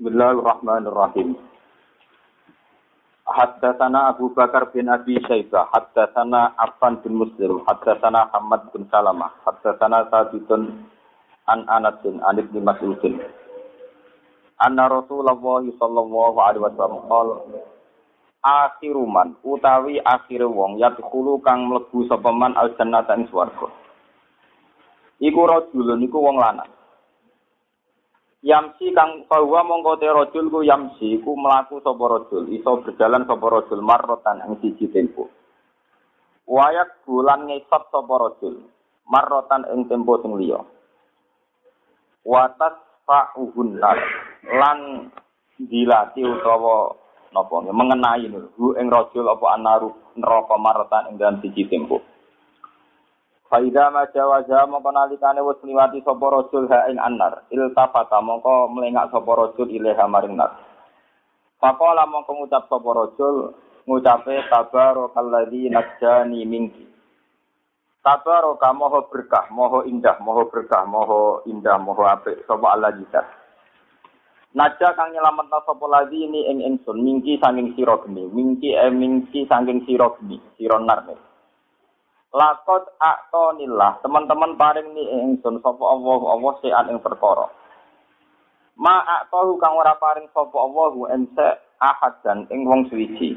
Bismillahirrahmanirrahim. Haddatsana Abu Bakar bin Abi Syaibah, haddatsana Affan bin Muslim, haddatsana Ahmad bin Salamah, haddatsana Sabitun an Anas bin Anib bin Mas'udin. Anna Rasulullah sallallahu alaihi wasallam qala akhiruman utawi akhir wong yadkhulu kang mlebu sapa man al jannata ing swarga. Iku rajulun iku wong lanang. Yamsi kang bahwa mongko te rajul ku yamsi ku mlaku sapa rajul, iso berjalan sapa rajul marrotan ing siji tempo. Wayak bulan ngesot sapa rajul, marrotan ing tempo sing liya. Watas fa'uhun lan dilati utawa napa mengenai hu ing rajul apa anaru neraka marrotan ing dalam siji tempo. Faida ma jawaza mongko nalikane wis liwati sapa rajul ha ing annar, iltafata mongko melengak sapa rajul ilaha maring nar. Faqala mongko ngucap sapa rajul ngucape tabarakalladzi najjani minki. Tabaraka moho berkah, moho indah, moho berkah, moho indah, moho apik sapa Allah jidat. Naja kang nyelametna sapa lagi ini ing ingsun mingki saking sira geni, mingki eh mingki saking sira geni, sira nar nih. Lakot aktonillah, teman-teman paring ni ingsun sapa Allah Allah sean ing perkara. Ma aktohu kang ora paring sapa Allah ense ahad dan ing wong suwiji.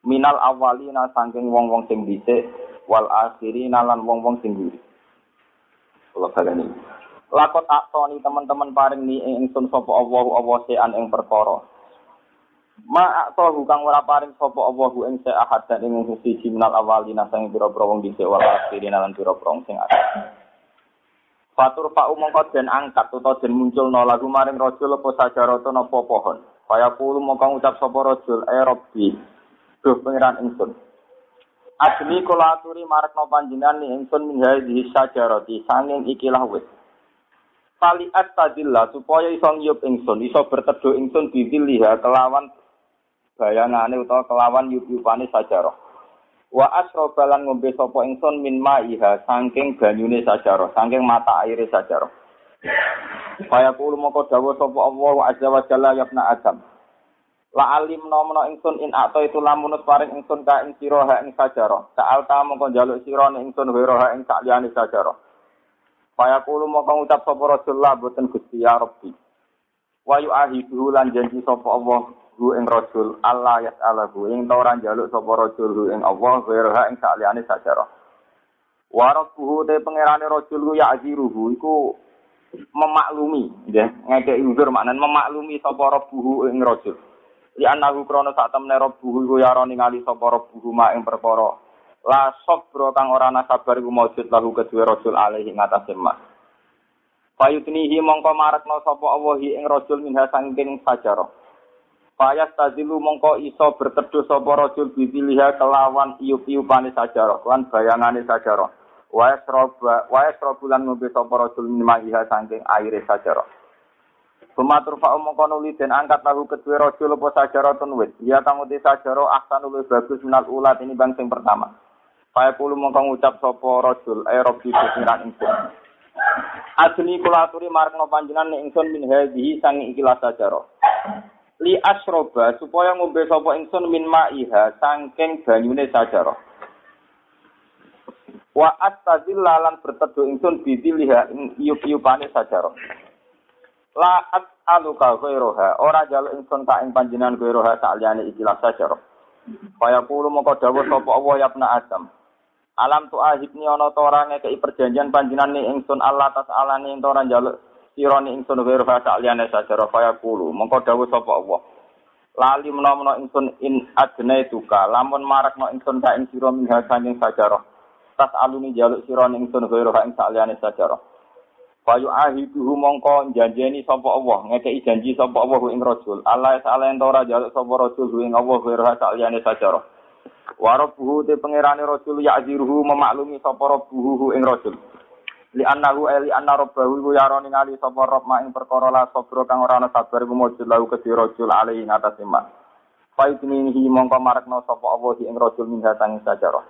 Minal awalina saking wong-wong sing dhisik wal akhirina lan wong-wong sing nguri. Kula baleni. Lakot aktoni teman-teman paring ni ingsun sapa Allah Allah sean ing perkara. Ma aktahu kang ora paring sapa Allahu ing sa ahad dan ing siji minal awalina sang pira-pira wong dhisik wal akhirin lan pira-pira sing akhir. Fatur pak mongko den angkat utawa den munculno lagu maring rajul apa sajarata napa pohon. Kaya kulo mongko ngucap sapa rajul e rabbi. Duh pangeran ingsun. Asli kula aturi marekno panjenengan ni ingsun min hadhihi sajarati sanging ikilah wit. Kali astadillah supaya iso ngiyup ingsun, iso berteduh ingsun bidiliha kelawan bayangane utawa kelawan yup-yupane sajarah. Wa asrobalan ngombe sapa ingsun min ma'iha saking banyune sajarah, saking mata aire sajarah. Kaya kulo moko dawuh sapa Allah azza wa jalla ya Adam. La alim nomno ingsun in ato itu lamunus paring ingsun ka ing sira ha ing sajarah. Sa'al ta mongko njaluk sira ing ingsun wira ha ing sakliyane sajarah. Kaya kulo moko ngucap sapa Rasulullah boten Gusti ya Rabbi. Wa yu'ahidu lan janji sapa Allah hu ing rajul Allah yas'alahu ing ta ora njaluk sapa rajul hu ing Allah wirha ing saliyane sajarah. Wa rabbuhu te pangerane rajul ku ya'ziruhu iku memaklumi nggih ngekeki uzur maknan memaklumi sapa rabbuhu ing rajul. Li anahu krana sak temne rabbuhu iku ya ningali sapa rabbuhu ma ing perkara. La sabra kang ora ana sabar iku maujud lahu kedue rajul alaihi ngatasé mas Payutnihi mongko marakno sapa Allah ing rajul minha sangking sajarah Fayas tazilu mongko iso berteduh sapa rajul bidiliha kelawan iup-iupane sajarah, lan bayangane sajarah. Wa yasroba wa yasrobulan ngombe sapa rajul minma'iha saking aire sajarah. Sumatur fa mongko nuli den angkat lahu kedue rajul apa sajarah tun wit. Ya kang uti sajarah ahsan luwih bagus minal ulat ini bang sing pertama. Kaya kulo mongko ngucap sapa rajul ay rabbi ingsun. Adni kula aturi marang panjenengan ingsun min hadhihi sang ikilah sajarah. li asroba supaya ngombe sapa ingsun min ma'iha saking banyune sajarah. Wa astazilla lan berteduh ingsun bidiliha ing iyup-iyupane sajarah. La as'aluka ghairoha ora jaluk ingsun tak ing panjenengan ghairoha saliyane ikilah sajarah. Kaya kulo moko dawuh sapa Allah ya Adam. Alam tu ahibni ana ta ora ngekeki perjanjian panjenengan ing ingsun Allah tas alane ing ora jaluk sirani ingsun wiru sak liyane sajara kaya kulo mongko dawuh sapa Allah. Lali menawa ingsun in adne tuka lamun marakno ingsun ka ing sira min saking sajara tas aluni jaluk sirani ingsun wiru ing sak liyane sajara Bayu ahiduhu mongko janjeni sapa Allah ngekeki janji sapa Allah ing rajul Allah taala ento ora jaluk sapa rajul ing Allah wiru sak liyane sajara Warabuhu te pangerane rajul ya'ziruhu memaklumi sapa rabbuhu ing rajul li annahu eli anna rabbahu iku yaro ningali sapa rob mak ing perkara la sabra kang ora ana sabar iku mujud lahu kedhi rajul alaihi ing atas iman. Faitnihi mongko marekno sapa Allah ing rajul min hatang sajarah.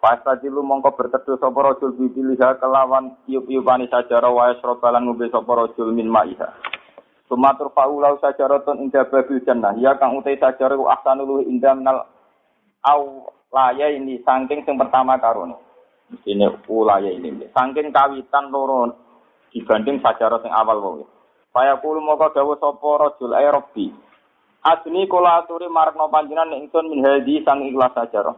Fastajilu mongko berteduh sapa rajul bipiliha kelawan iup-iupani sajarah wa yasrobalan ngombe sapa rajul min ma'iha. Sumatur faulau sajaratun inda babil jannah. Ya kang utai sajarah ahsanul indah minal au laya ini saking sing pertama karone. Ini ulaya ini. Saking kawitan loro dibanding sajarah sing awal wae. Saya kulo moko dawuh sapa rajul ay rabbi. Asni kula aturi marakno panjenengan ingsun min hadi sang ikhlas sajarah.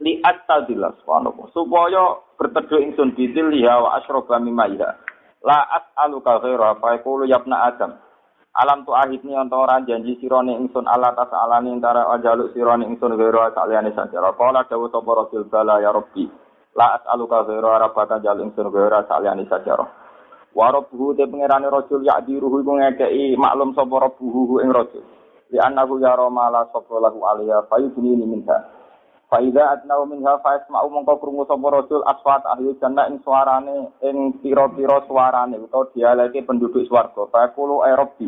Li astadillah subhanallah. Supaya berteduh ingsun bidil liha wa asyroba mimaiha. La as'aluka ghaira fa yaqulu ya Adam. Alam tu ahidni untuk orang janji sirone ingsun Allah tas alani antara ajaluk sirone ingsun ghaira saliyane sajarah. Qala dawu sapa rasul bala ya rabbi. La as'aluka ghaira rabbaka jaluk ingsun ghaira saliyane sajarah. Warobuhu te pengerane rojul yak diruhu iku ngekei maklum sapa robuhu ing rojul. Li annahu ya romala sapa lahu alaiha fayudni minha. Faida atnau minha fa yasma'u mongko krungu sapa rojul aswat ahli jannah ing suarane ing pira-pira suarane utawa dialeke penduduk swarga. Fa kulo ay rabbi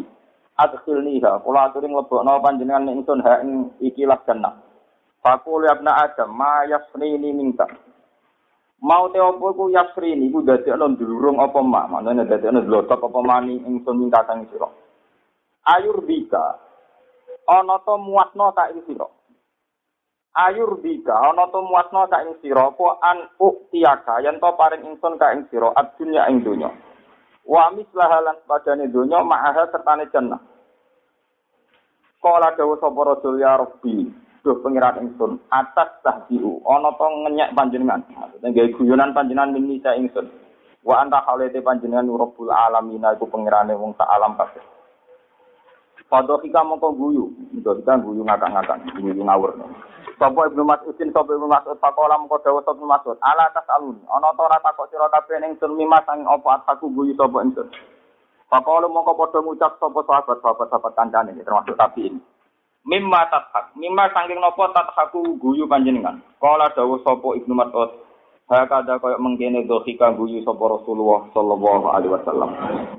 adkhilniha kula aturi mlebokno panjenengan ingsun ha ing ikilah jannah. Fa kulo ya adam ma yasnini minka. Mau te opo iku yasri niku dadekno ndulurung apa mak, maknane dadekno dlotok apa mani ingsun minta sang sira. Ayur bika ana to muatno tak ing sira. Ayur bika ana to muatno tak ing sira apa an uktiaka yen to paring ingsun ka ing sira adunya ing donya. Wa mislaha lan padane donya ma'aha sertane jannah. Kala dawuh sapa rasul ya rabbi Duh pengiran ingsun atas tahdiu ana to ngenyek panjenengan maksudnya gawe guyonan panjenengan min nisa ingsun wa anta khalete panjenengan rabbul alamin iku pengirane wong sak alam kabeh Padha kita mongko guyu, kita guyu ngakak-ngakak, guyu ngawur. Sapa Ibnu Mas'udin sapa Ibnu Mas'ud pakola dawuh sapa Ibnu Mas'ud, ala tas alun, ana ta ora takok sira kabeh ning sun mimas sang apa aku guyu sapa ingsun. Pakola mongko padha ngucap sahabat sahabat-sahabat kancane termasuk tabiin. mimma tathak mimma saking napa tathaku guyu panjenengan. Kala dawuh sapa Ibnu Mas'ud hakada kaya mengkene dohika guyu sapa Rasulullah sallallahu alaihi wasallam.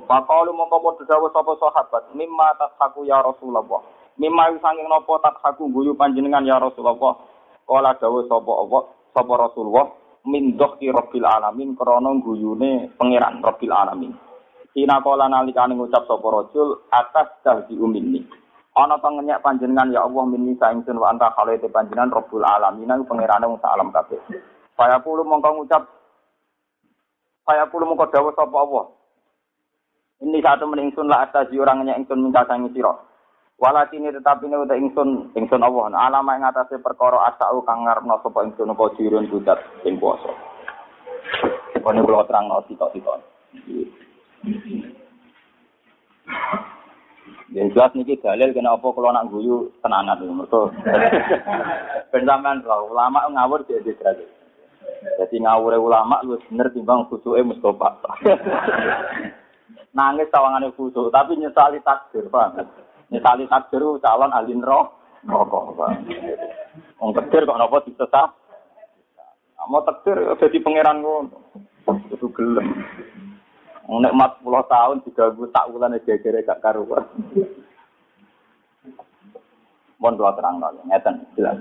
Faqalu mongko padha dawuh sapa sahabat mimma tathaku ya Rasulullah mimma saking napa tathaku guyu panjenengan ya Rasulullah kala dawuh sapa apa sapa Rasulullah min dohki rabbil alamin krana guyune pangeran rabbil alamin Ina kala nalikane ngucap sapa rajul atas dahdi umini ana pangenyak panjenengan ya Allah minni saingsun wa anta khalite panjenengan Rabbul alamin iku pangerane wong alam kabeh. Saya puluh mongko ngucap saya puluh mongko dawuh sapa Allah. Ini satu meningsun lah atas orangnya ingsun minta sangi sira. Walakin tetapi ini udah ingsun ingsun Allah. Alama yang atasnya perkara asau kang ngarepno sapa ingsun apa jirun budat ing kuasa. Kene kula terangno sitok-sitok. Yang jelas niki dalil kena apa kalau nak guyu tenanan itu mereka. Penjaman ulama ngawur dia derajat. Jadi ngawure ulama lu bener timbang khusuke Mustafa. Nangis tawangane khusus tapi nyesali takdir, Pak. Nyesali takdir calon rokok, Pak. Wong takdir kok napa disesat? Mau takdir jadi pangeran ngono. Itu gelem. Nek mat puluh tahun diganggu tak wulan gegere gak karuan. Mohon dua terang nol, ngeten jelas.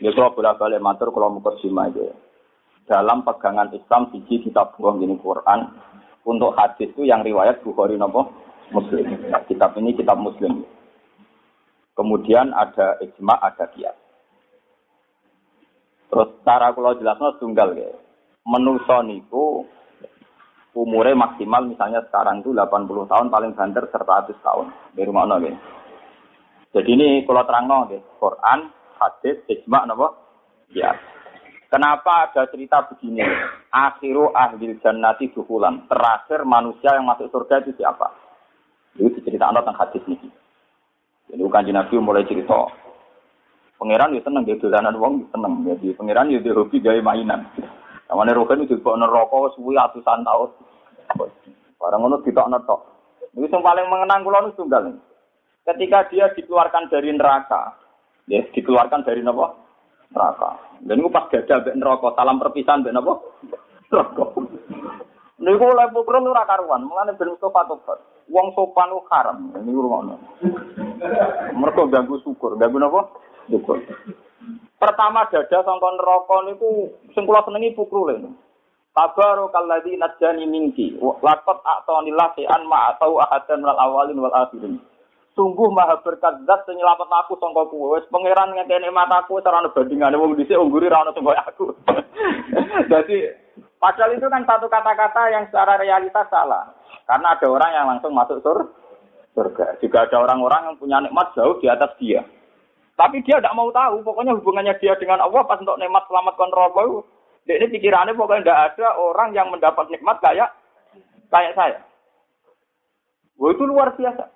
Ya kalau bolak balik matur mau sima aja. Dalam pegangan Islam siji kitab buang ini Quran untuk hadis itu yang riwayat Bukhari nopo Muslim. Nah, kitab ini kitab Muslim. Kemudian ada ijma, ada kias. Terus cara kalau jelasnya tunggal ya. Menuso niku umurnya maksimal misalnya sekarang itu 80 tahun paling banter 100 tahun di rumah nabi. Jadi ini kalau terang nabi, Quran, hadis, ijma, napa? Ya. Kenapa ada cerita begini? Akhiru ahli jannati dukulan. Terakhir manusia yang masuk surga itu siapa? Itu diceritakan tentang hadis ini. Jadi bukan Nabi mulai cerita. Pangeran itu seneng gitu, dan wong seneng. Jadi pangeran itu hobi gaya mainan. Namanya rohen itu juga neraka suwi ratusan tahun. Barang ngono ditok netok. Ini yang paling mengenang kula nu tunggal. Ketika dia dikeluarkan dari neraka, ya dikeluarkan dari apa? Neraka. Dan itu pas gagal mbek neraka, salam perpisahan mbek napa? Neraka. Niku oleh pukul ora karuan, mulane ben Mustafa tobat. Wong sopan ku haram, ini ngono. Mereka ganggu syukur, ganggu napa? Syukur. Pertama dada sangka neraka niku sing kula senengi pukrule. Tabarakalladzi najjani minki. Laqad a'tanillah an ma atau ahadan wal awalin wal akhirin. Sungguh maha berkat zat sing nyelamet aku sangka kuwe. Wis pangeran ngekeni mataku ora ana bandingane wong dhisik ungguri ra ono sangka aku. Jadi padahal itu kan satu kata-kata yang secara realitas salah. Karena ada orang yang langsung masuk surga. Juga ada orang-orang yang punya nikmat jauh di atas dia. Tapi dia tidak mau tahu, pokoknya hubungannya dia dengan Allah pas untuk nikmat selamat kontrol ini pikirannya pokoknya tidak ada orang yang mendapat nikmat kayak kayak saya. Wah itu luar biasa.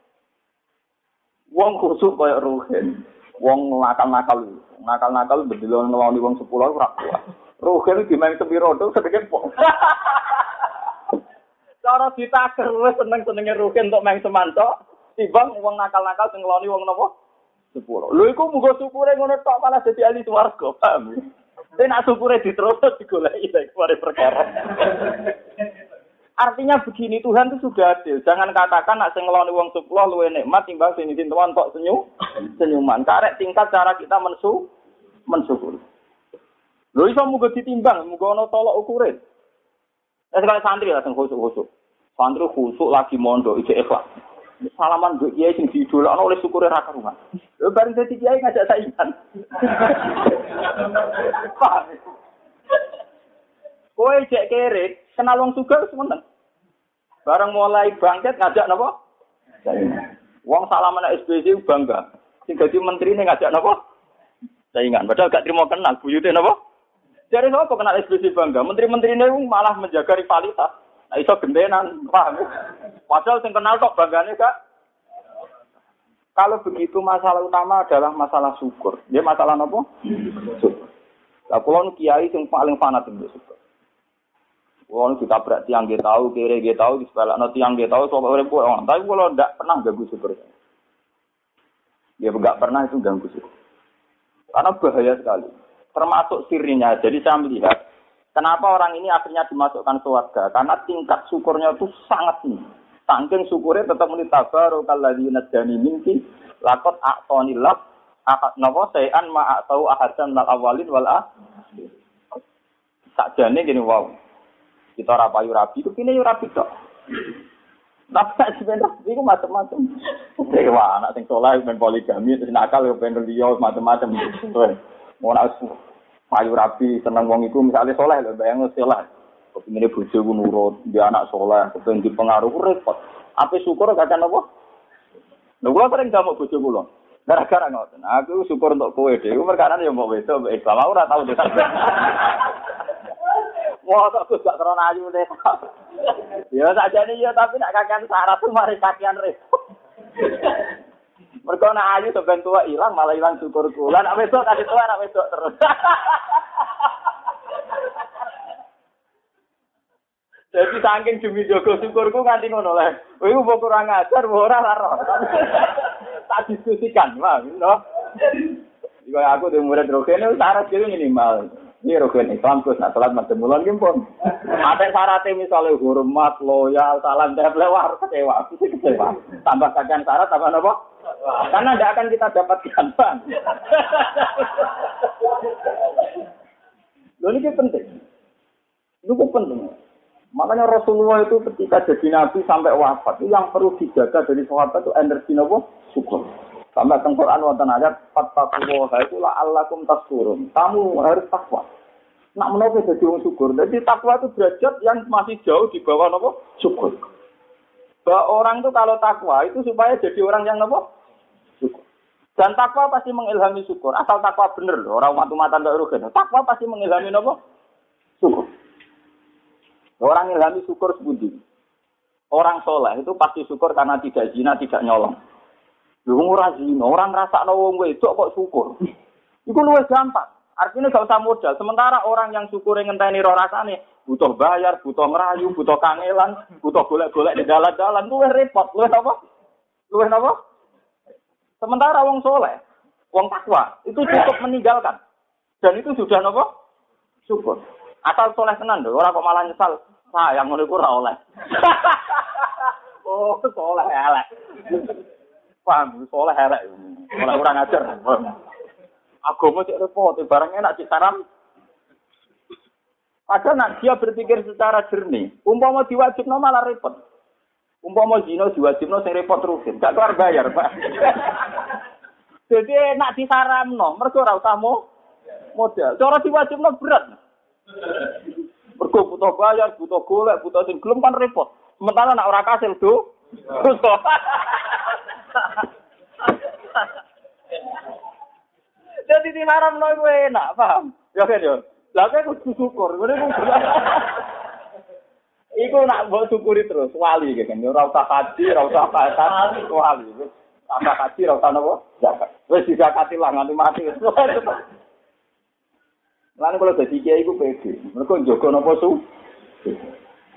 Wong khusus kayak Ruhin. Wong nakal-nakal. Nakal-nakal bedilo ngeloni wong sepuluh ora kuat. Ruhin dimain sepiro tuh sedikit pok. Cara ditaker wis seneng-senenge Ruhin untuk main semanto. Timbang wong nakal-nakal ngeloni wong napa? Sepuluh. Lho iku muga syukure ngono tok malah dadi ahli swarga, paham? Tapi nak syukure diterus digoleki lek mari perkara. Artinya begini, Tuhan itu sudah adil. Jangan katakan nak sing ngeloni wong sepuluh luwe nikmat timbang sing izin tuan kok senyum, senyuman. Karek tingkat cara kita mensu mensyukur. Lho iso muga ditimbang, muga ana tolok ukure. Eh sekali santri lah sing khusuk-khusuk. Santri khusuk lagi mondok ijek ikhlas. Salaman mbek kiai sing didolakno oleh syukure ra karuan. Lho bareng dadi kiai ngajak saingan. Kowe cek kere, kenal wong sugih wis meneng. Bareng mulai bangkit ngajak napa? Wong salaman SBC bangga. Sing dadi menteri ini ngajak napa? Saingan. Padahal gak terima kenal, buyute napa? Dari sapa kenal SBC bangga? Menteri-menteri ini malah menjaga rivalitas. Nah, iso gendenan, paham? Padahal sing kenal kok banggane gak kalau begitu masalah utama adalah masalah syukur. Dia masalah apa? Syukur. Lah kula kiai sing paling fanatik syukur. Wong ditabrak tiang dia tahu, kiri dia tahu, di sebelah no tiang dia tahu, soal urip orang. Tapi kalau tidak pernah ganggu syukur. Dia nggak pernah itu ganggu syukur. Karena bahaya sekali. Termasuk sirinya. Jadi saya melihat kenapa orang ini akhirnya dimasukkan surga. Karena tingkat syukurnya itu sangat tinggi. Saking syukurnya tetap menitabaru kalladzi najani minki lakot akad napa sayan ma atau ahadan awalin wal. Sakjane gini wow. Kita ora payu rabi, kene yo rabi tok. Tapi sebenarnya itu macam-macam. Dewa anak sing soleh ben poligami terus nakal yo ben liya macam-macam. Mau nak payu rabi seneng wong iku misalnya soleh lho bayang soleh. Kepingin bojo ku nurut, dia anak soleh, kepingin dipengaruh repot. Apa syukur kadang apa? Lha kula sering jamu bojo kula. Gara-gara ngoten. Aku syukur untuk kowe dhewe perkara yo mbok wedok Islam ora tau. Wah, kok gak krono ayu deh. Ya saja nih ya tapi nak kakean syarat tuh mari kakean repot. Mereka nak ayu sebentar tua hilang malah hilang syukur kula. Nak wedok tadi tua nak wedok terus. Jadi saking demi jogo syukurku nganti ngono lah. Iku mbok kurang ajar ora ora. Tak diskusikan, Bang, no. Iku aku di murid rogen syarat itu minimal. Ini rogen Islam terus nak salat macam bulan ki pun. Ada syaratnya misalnya hormat, loyal, salam tempel war kecewa. Kecewa. Tambah kajian syarat tambah apa? Karena tidak akan kita dapatkan, Bang. Lalu ini penting. Itu penting. Makanya Rasulullah itu ketika jadi nabi sampai wafat itu yang perlu dijaga dari sahabat itu energi nopo syukur. Sampai teng Quran wonten ayat fattaqullaha itu la'allakum taskurun. Kamu harus takwa. Nak menapa jadi wong syukur. Jadi takwa itu derajat yang masih jauh di bawah nopo syukur. Bahwa orang itu kalau takwa itu supaya jadi orang yang nopo syukur. Dan takwa pasti mengilhami syukur. Asal takwa bener loh. Orang matu-matan tidak rugi. Takwa pasti mengilhami nopo syukur. Orang ilhami syukur sebuti. Orang soleh itu pasti syukur karena tidak zina, tidak nyolong. Lu ora zina, orang rasa wong wedok kok syukur. Iku luwes gampang. Artinya gak usah modal. Sementara orang yang syukur ngenteni roh rasane butuh bayar, butuh ngerayu, butuh kangelan, butuh golek-golek di jalan-jalan, luwes repot, luwes apa? Luwes apa? Sementara wong soleh, wong takwa itu cukup meninggalkan. Dan itu sudah apa? Syukur. Asal soleh tenan lho, orang kok malah nyesal sayang ngono iku ora oleh. oh, soleh elek. Paham, soleh elek. Ora kurang ajar. Agama cek repot, barang enak cek saram. Padahal nak dia berpikir secara jernih, umpama diwajibno malah repot. Umpama zina diwajibno sing repot terusin, gak keluar bayar, Pak. Jadi nak disaramno, mergo ora usah modal. Cara diwajibno berat. Mergo butuh bayar, butuh golek, butuh sing gelem kan repot. Sementara nak ora kasil do. Jadi diharamno iku enak, paham? Ya kan ya. Lah kok kudu syukur, ngene ku Iku nak mbok syukuri terus wali kan. Ora usah kaji, ora usah pasan, wali. Ora kaji, ora usah napa? Zakat. Wis dizakati lah nganti mati. Lan kalau dadi kiai iku pede. Mergo njogo napa su?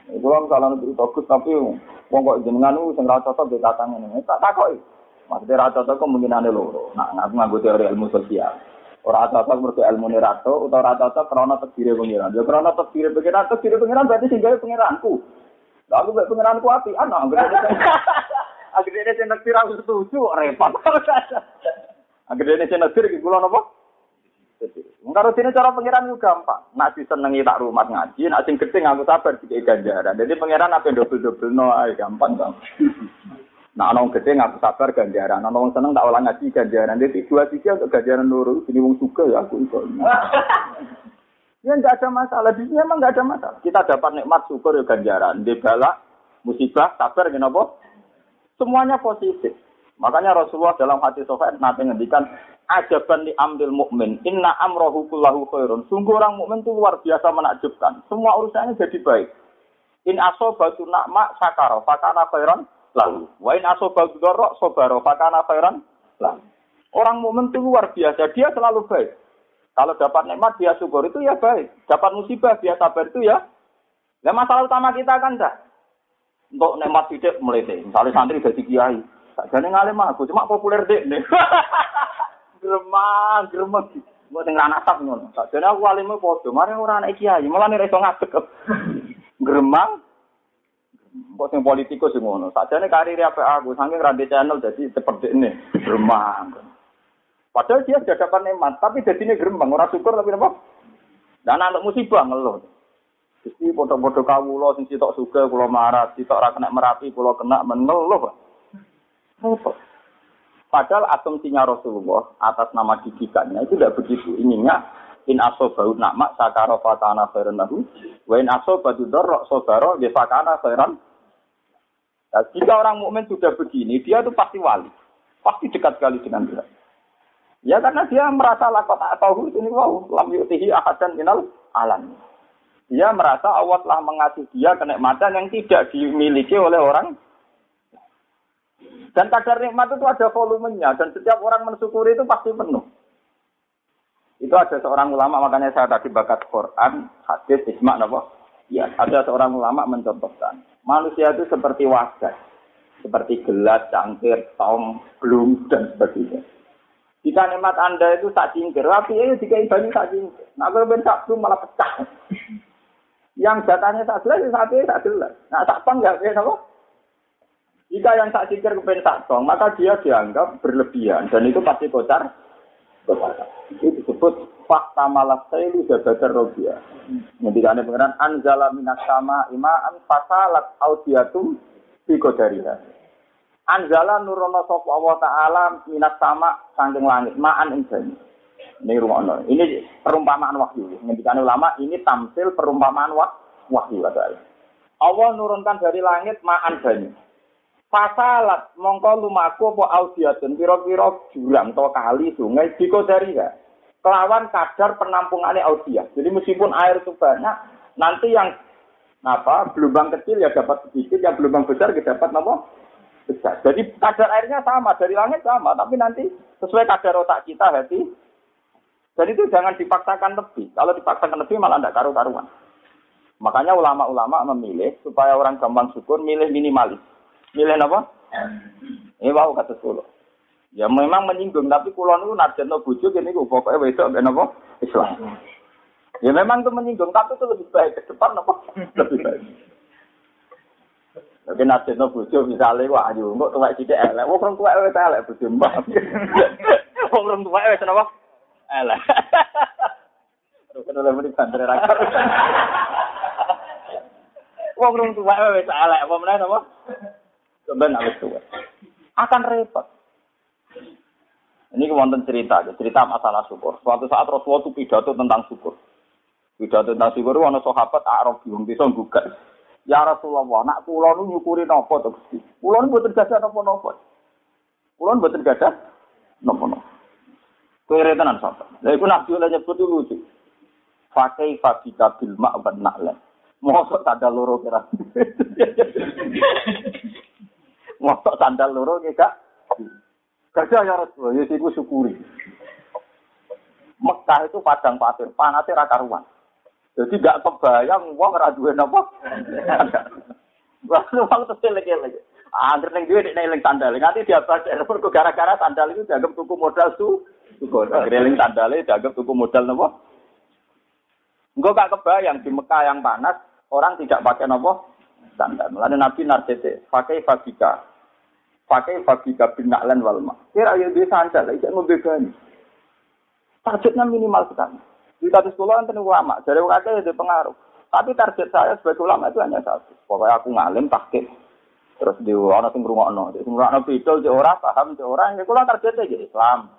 Iku lan salah nutri fokus tapi wong kok jenengan ku sing ra cocok di tatang ngene. Tak takoki. Maksudnya ra cocok kemungkinane loro. Nah, ngaku nganggo teori ilmu sosial. Ora cocok mergo ilmu rato utawa ora cocok krana tekdire pengiran. Ya krana tekdire pengiran, tekdire pengiran berarti sing gawe pengiranku. Lah aku mek pengiranku api ana. Anggere dene sing tekdir aku setuju repot. Dene sing tekdir iki kula napa? Karo dene cara pengiran itu gampang. Nak disenengi tak rumah ngaji, nak sing gedhe ngaku sabar dikek ganjaran. Jadi pengiran apa dobel-dobel no ae gampang bang. Nah, orang gede nggak sabar ganjaran, orang seneng tak olah ngaji ganjaran. Jadi dua sisi untuk ganjaran loro, ini wong suka ya aku itu. ya nggak ada masalah, di sini emang nggak ada masalah. Kita dapat nikmat syukur ya ganjaran, di balak, musibah, sabar, kenapa? Semuanya positif. Makanya Rasulullah dalam hati sofaat nanti ngendikan ajaban di ambil mukmin, inna amrohu kullahu khairun. Sungguh orang mukmin itu luar biasa menakjubkan. Semua urusannya jadi baik. In asobatu nakma sakaro, fakana khairan lalu. Wa in asoba dzarra sabara fakana khairan lalu. Orang mukmin itu luar biasa, dia selalu baik. Kalau dapat nikmat dia syukur itu ya baik. Dapat musibah dia sabar itu ya. Nah masalah utama kita kan dah. Untuk nikmat tidak melete. Misalnya santri jadi kiai. Jadi ngalim aku cuma populer deh nih. Gremang, gremeng. Gue tinggal nasab ngono. Jadi aku alimnya podo. Mari orang anak kiai. Nih reso ngadek. Gremang, Kok sing politikus sing ngono. Sajane karir apa aku saking randi channel jadi seperti ini. Gremang. Padahal dia sudah dapat nikmat, tapi jadi ini gerembang, orang syukur tapi apa? Dan anak musibah ngeluh. Jadi foto-foto kawulo sing sitok suka kulo marah, sitok ra kena merapi kulo kena mengeluh. Padahal asumsinya Rasulullah atas nama didikannya itu tidak begitu. Inginnya in asobau nama sakaro fatana khairan lahu wa in asobau dorok sobaro ya fakana khairan Nah, jika orang mukmin sudah begini, dia itu pasti wali, pasti dekat sekali dengan Tuhan. Ya karena dia merasa lakot atau ini wow, lam yutihi ahadan minal alam. Dia merasa Allah telah mengasih dia kenikmatan yang tidak dimiliki oleh orang. Dan kadar nikmat itu ada volumenya dan setiap orang mensyukuri itu pasti penuh. Itu ada seorang ulama makanya saya tadi bakat Quran, hadis, isma, apa? Ya, ada seorang ulama mencontohkan. Manusia itu seperti wadah, seperti gelas, cangkir, tong, belum dan sebagainya. Jika nikmat Anda itu tak cingkir, tapi itu jika banyak tak cingkir. Nah, kalau ben tak belum malah pecah. Yang datanya tak jelas, saat itu tak jelas. Nah, tak pang kayak apa? Jika yang tak cingkir kepen tak tong, maka dia dianggap berlebihan dan itu pasti kocar. Itu disebut fakta malas saya lu jabatar robia. Ngendikane pengiran anzala minas sama imaan fasalat audiatum biko dariha. Anzala nurono sapa Allah taala minas sama sangking langit maan ing. Ini rumono. Ini perumpamaan wahyu. Ngendikane ulama ini tamsil perumpamaan wah, wahyu Allah nurunkan dari langit maan banyu. Fasalat mongko lumaku apa audiatun pira-pira jurang atau kali sungai biko dariha kelawan kadar penampungannya audia. Jadi meskipun air itu banyak, nanti yang apa gelombang kecil ya dapat sedikit, yang gelombang besar ya dapat apa besar. Jadi kadar airnya sama dari langit sama, tapi nanti sesuai kadar otak kita hati. Dan itu jangan dipaksakan lebih. Kalau dipaksakan lebih malah tidak karu-karuan. Makanya ulama-ulama memilih supaya orang gampang syukur, milih minimalis. Milih apa? Ini wow kata Solo. Ya memang menyinggung, tapi kulon itu narjano bujuk ini gue pokoknya besok ben apa Islam. Ya memang itu menyinggung, tapi itu lebih baik ke depan apa? Lebih baik. Tapi narjano bujuk misalnya wah ayo kok tuwek sithik elek, wong orang tua wis elek bujuk mbak. Wong orang tua wis napa? Elek. Kan oleh muni bandre ra karuan. Wong rung tuwa wis elek apa meneh apa? Coba nak tuwa. Akan repot. Ini wonten cerita, cerita masalah syukur. Suatu saat Rasulullah itu pidato tentang syukur. Pidato tentang syukur, ada sahabat Arab bingung bisa gugat. Ya Rasulullah, nak kula nu nyukuri napa to Gusti? Kula nu mboten gadah napa-napa. Kula nu mboten gadah napa-napa. Kowe tenan sapa? Lha iku nabi oleh nyebut lucu. Pakai fabika bil ma'ban na'lan. Mosok tanda loro kira. Mosok tanda loro kira. Kerja ya Rasulullah, ya iku syukuri. Mekah itu padang pasir, panasnya raka ruang. Jadi gak kebayang uang ora duwe napa. Lalu terus lagi-lagi. Angger ning duwe nek eling sandal. Nanti dia baca mergo gara-gara sandal itu dianggap tuku modal su. Tuku eling sandal dianggap tuku modal napa? Engko gak kebayang di Mekah yang panas orang tidak pakai napa? Sandal. Lalu Nabi narsete, pakai fabika pakai fabika bin na'lan wal ma. Kira ya dia sandal, tidak ngombe gani. Targetnya minimal sekali. Di satu sekolah nanti ulama, dari wakil itu pengaruh. Tapi target saya sebagai ulama itu hanya satu. Pokoknya aku ngalim takut. Terus di orang sing ngrungokno, di ngrungokno bidol di orang paham di orang, ya kula targetnya jadi Islam.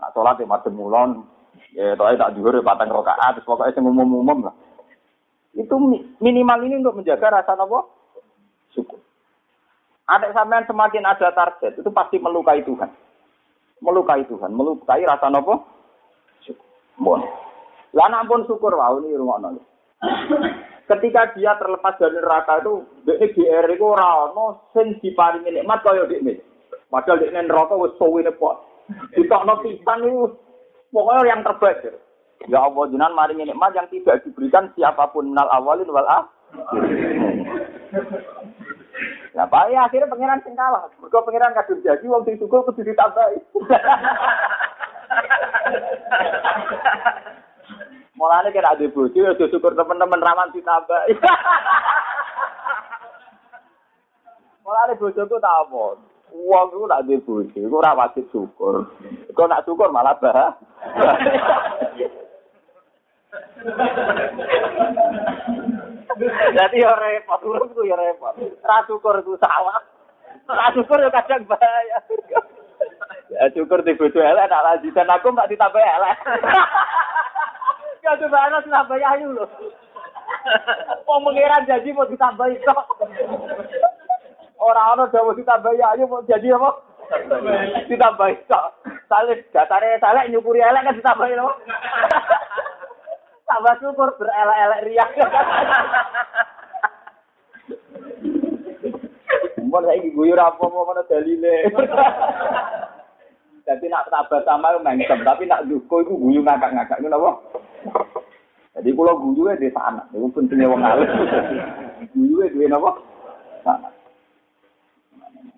Nah, sholat di madem mulon, ya toh tak juhur ya patang rokaat, terus pokoknya sing umum-umum lah. Itu minimal ini untuk menjaga rasa nopo syukur. Ada sampean semakin ada target, itu pasti melukai Tuhan. Melukai Tuhan, melukai rasa nopo? Syukur. Lah ampun syukur wau ini rumah Ketika dia terlepas dari neraka itu, dia GR itu ora ono sing diparingi nikmat kaya dekne. Padahal dekne neraka wis suwene kok. Ditokno pisan itu pokoknya yang terbaik. Ya Allah jenengan maringi nikmat yang tidak diberikan siapa pun minal awalin wal. Lah bae akhirnya pangeran sing kalah. Mergo pangeran kadung jadi wong sing syukur kudu ditambahi. Mulane kira ada bojo ya syukur teman-teman rawan ditambahi. Mulane bojoku tak apa. Wong ku nak di bojo, iku ora wajib syukur. Kok nak syukur malah bah. Jadi ya repot, urip ku ya repot. Ra syukur ku salah. Ra syukur ya kadang bahaya. Ya syukur di bojo elek nak lanjutan aku tak ditambah elek. Ya coba ana tambah ayu lho. Mau mengira jadi mau ditambah itu. Orang orang udah mau ditambah ayu mau jadi apa? Ditambah itu. Salih datare saleh nyukuri elek kan ditambah itu. Tambah syukur berelek-elek riak. Mun saiki guyu apa ngono dalile. Jadi nak tambah sama mengsem, tapi nak duko iku guyu ngakak-ngakak ngono apa? Jadi kalau guyu di sana, itu pentingnya wong alim. Guyu di napa? Sana.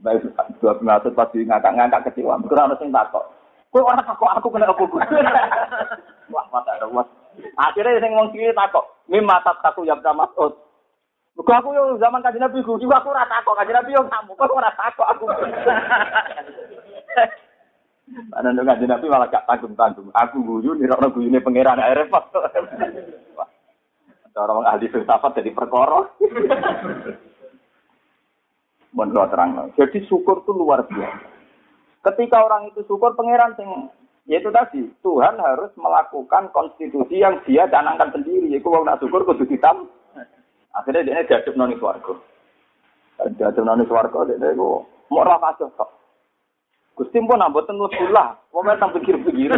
Baik, dua pengasut pasti ngakak-ngakak kecewa. Kurang ada yang takut. Kau orang takut aku kena apa Wah, mata ada. Akhirnya sing wong kiri takok, "Mimma taku ya Mas'ud." Muga aku yo zaman kanjeng Nabi guyu aku ora takok, kanjeng Nabi yo kamu kok ora takok aku. Ana nek kanjeng Nabi malah gak tanggung-tanggung. Aku guyu nirokno guyune pangeran ae repot. Cara wong ahli filsafat jadi perkara. Mohon terang. Jadi syukur itu luar biasa. Ketika orang itu syukur, pangeran sing yaitu tadi Tuhan harus melakukan konstitusi yang dia canangkan sendiri yaitu wong nak syukur kudu hitam akhirnya dia diadep noni swarga diadep noni swarga dia itu mau ra kasih kok Gusti pun namboten lebulah wong tak pikir-pikir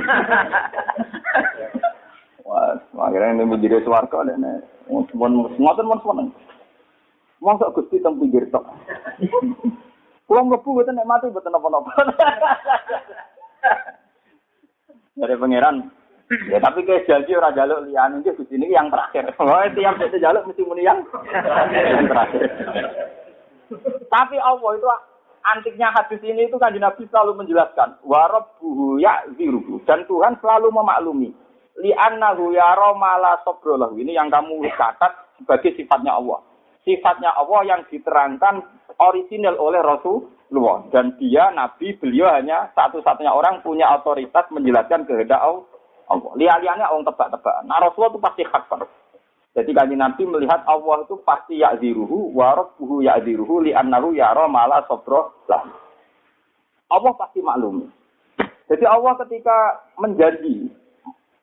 Wah, akhirnya ini menjadi swarga dan pun ngoten pun seneng. Masa Gusti teng pinggir tok. Kulo mlebu mboten nek mati napa-napa. Dari pangeran. Ya tapi kayak janji orang jaluk lian ini di sini yang terakhir. Oh tiap jadi jaluk mesti muni yang terakhir. tapi Allah itu antiknya hadis ini itu kan Nabi selalu menjelaskan warabbuhu ya'ziruhu dan Tuhan selalu memaklumi li annahu yara mala sabrolahu ini yang kamu catat sebagai sifatnya Allah sifatnya Allah yang diterangkan orisinal oleh Rasulullah dan dia nabi beliau hanya satu-satunya orang punya otoritas menjelaskan kehendak Allah. Lihat-lihatnya orang tebak-tebakan. Nah Rasulullah itu pasti khabar. Jadi kanji Nabi melihat Allah itu pasti ya'ziruhu wa rabbuhu ya'ziruhu li'annahu yara mala sobro lah. Allah pasti maklum. Jadi Allah ketika menjanji,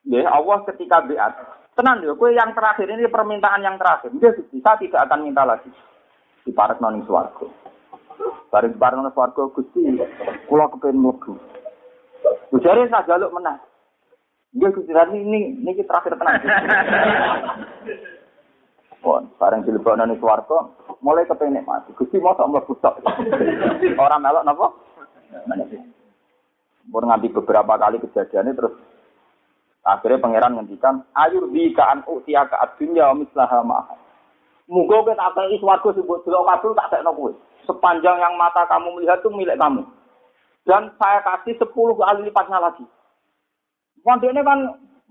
ya Allah ketika beat, tenang ya, kue yang terakhir ini permintaan yang terakhir. Dia bisa tidak akan minta lagi di parak noning suarga. Bareng parak noning suarga gusti, kulo kepengen mlebu. Bujare saya jaluk menang. Dia gusti ini, ini terakhir tenang. Pon, bareng dilebok noning suarga, mulai kepengen mati. Gusti tak mlebu tok. Orang melok napa? Pun nganti beberapa kali kejadiannya terus akhirnya pangeran ngendikan ayu di kaan utia ka dunya mislaha ma. Muga kowe tak kei swarga sebut delok kabul tak tekno kowe. Sepanjang yang mata kamu melihat itu milik kamu. Dan saya kasih sepuluh kali lipatnya lagi. Ini kan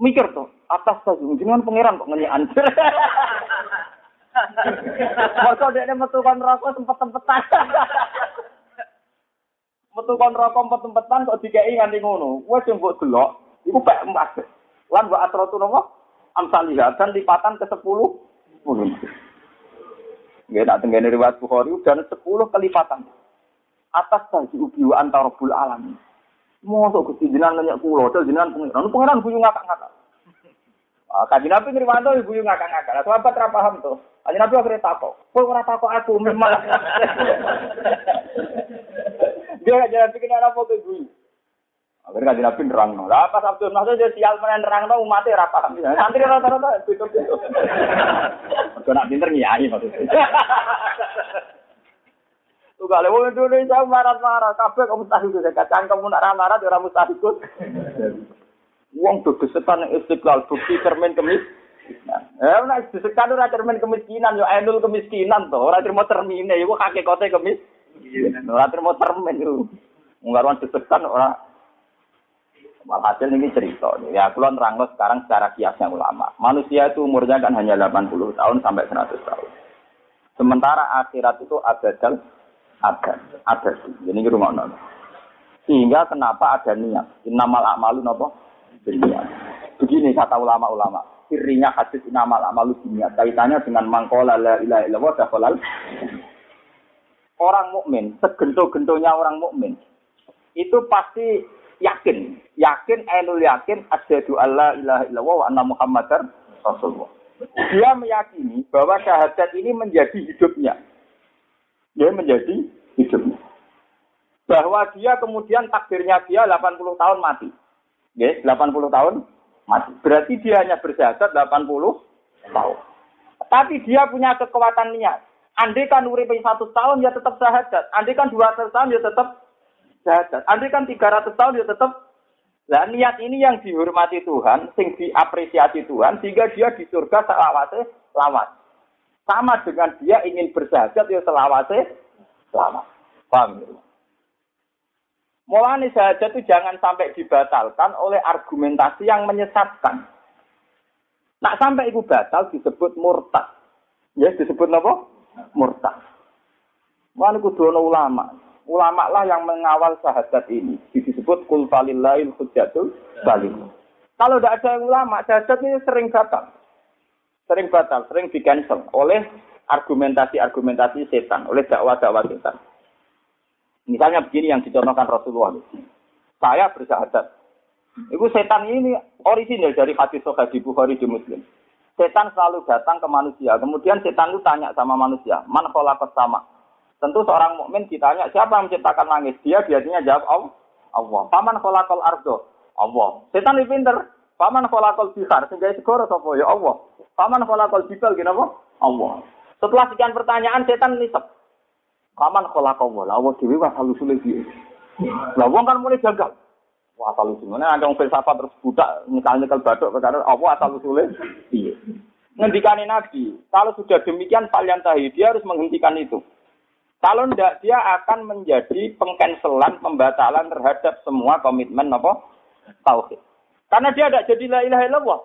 mikir tuh, atas saja, kan pangeran kok ngenyian. Masa dia metu kan rokok sempet-sempetan. metu kon rokok empet-empetan kok dikei nganti ngono. Wes sing mbok delok iku pek emas. Lan wa atratu nopo? Amsalihah dan lipatan ke 10 sepuluh. Ya, nak tenggene riwayat Bukhari dan 10 kelipatan. Atas tadi ubi wa antara bul alam. Mosok Gusti jenengan nanya kula, jenengan pengiran. Pengiran buyu ngakak-ngakak. Ah, kaji Nabi ngriwanto ibu yang ngakak-ngakak. Sahabat ra paham tuh. Kaji Nabi akhirnya takok. Kok ora takok aku memang. Dia gak jalan pikir apa ke gue. Akhirnya kan Nabi nerang. Lah pas Abdul Nasir dia sial mana nerang no umatnya rapa. Santri rata-rata itu itu. Mereka nak pinter ngiyai maksudnya. Tuh kalau mau Indonesia marah-marah, kabeh kamu tahu itu kacang kamu nak marah, orang mustahikut. Uang tuh kesetan istiqlal bukti cermin kemis. Eh, nak disekan ora cermin kemiskinan, yo enul kemiskinan tuh, ora terima termine, yo kakek kote kemis. Ora terima termen itu. Nggaruan disekan ora Walhasil ini cerita. Ya, aku nerang sekarang secara kiasnya ulama. Manusia itu umurnya kan hanya 80 tahun sampai 100 tahun. Sementara akhirat itu abadal ada, ada sih. Jadi ini rumah nol. Sehingga kenapa ada niat? Innamal a'malu nopo? Niat. Begini kata ulama-ulama. Kirinya hadis innamal a'malu niat. Kaitannya dengan mangkola la ilaha illallah orang mukmin, segento-gentonya orang mukmin, itu pasti yakin, yakin, enul yakin, asyhadu alla ilaha illallah wa anna muhammadar rasulullah. Dia meyakini bahwa syahadat ini menjadi hidupnya. Dia menjadi hidupnya. Bahwa dia kemudian takdirnya dia 80 tahun mati. Ya, 80 tahun mati. Berarti dia hanya bersyahadat 80 tahun. Tapi dia punya kekuatan niat. Andai kan satu tahun ya tetap syahadat. Andai kan dua tahun ya tetap syahadat. Andai kan tiga ratus tahun ya tetap. Nah niat ini yang dihormati Tuhan, sing diapresiasi Tuhan, sehingga dia di surga selawase lawat. Sama dengan dia ingin bersyahadat ya selawase selamat. Paham ya? Mulane saja itu jangan sampai dibatalkan oleh argumentasi yang menyesatkan. Nak sampai itu batal disebut murtad. Ya disebut apa? murtad. Mana kudu ulama. Ulama lah yang mengawal syahadat ini. Disebut kul falillahil hujjatul balik. Kalau tidak ada ulama, syahadat ini sering batal. Sering batal, sering di cancel oleh argumentasi-argumentasi setan, oleh dakwah-dakwah setan. Misalnya begini yang dicontohkan Rasulullah. Saya bersahadat. Itu setan ini orisinil dari hadis Sahih di Bukhari di Muslim. Setan selalu datang ke manusia. Kemudian setan itu tanya sama manusia, man khalaqas sama. Tentu seorang mukmin ditanya, siapa yang menciptakan langit? Dia biasanya jawab Allah. Allah. Paman khalaqal ardo? Allah. Setan lebih pinter. Paman khalaqal bihar? Sehingga segoro sapa? Ya Allah. Paman khalaqal jibal kenapa? Allah. Setelah sekian pertanyaan, setan nisep. Paman khalaqal Allah. Allah dewi wa halu sulit Lah wong kan mulai gagal. Wah asal usulnya ada yang filsafat terus budak nyekal nyekal batuk karena apa asal usulnya iya. Ngendikani Nabi, kalau sudah demikian kalian tahu dia harus menghentikan itu. Kalau tidak dia akan menjadi pengcancelan, pembatalan terhadap semua komitmen apa tauhid. Karena dia tidak jadi la ilaha illallah.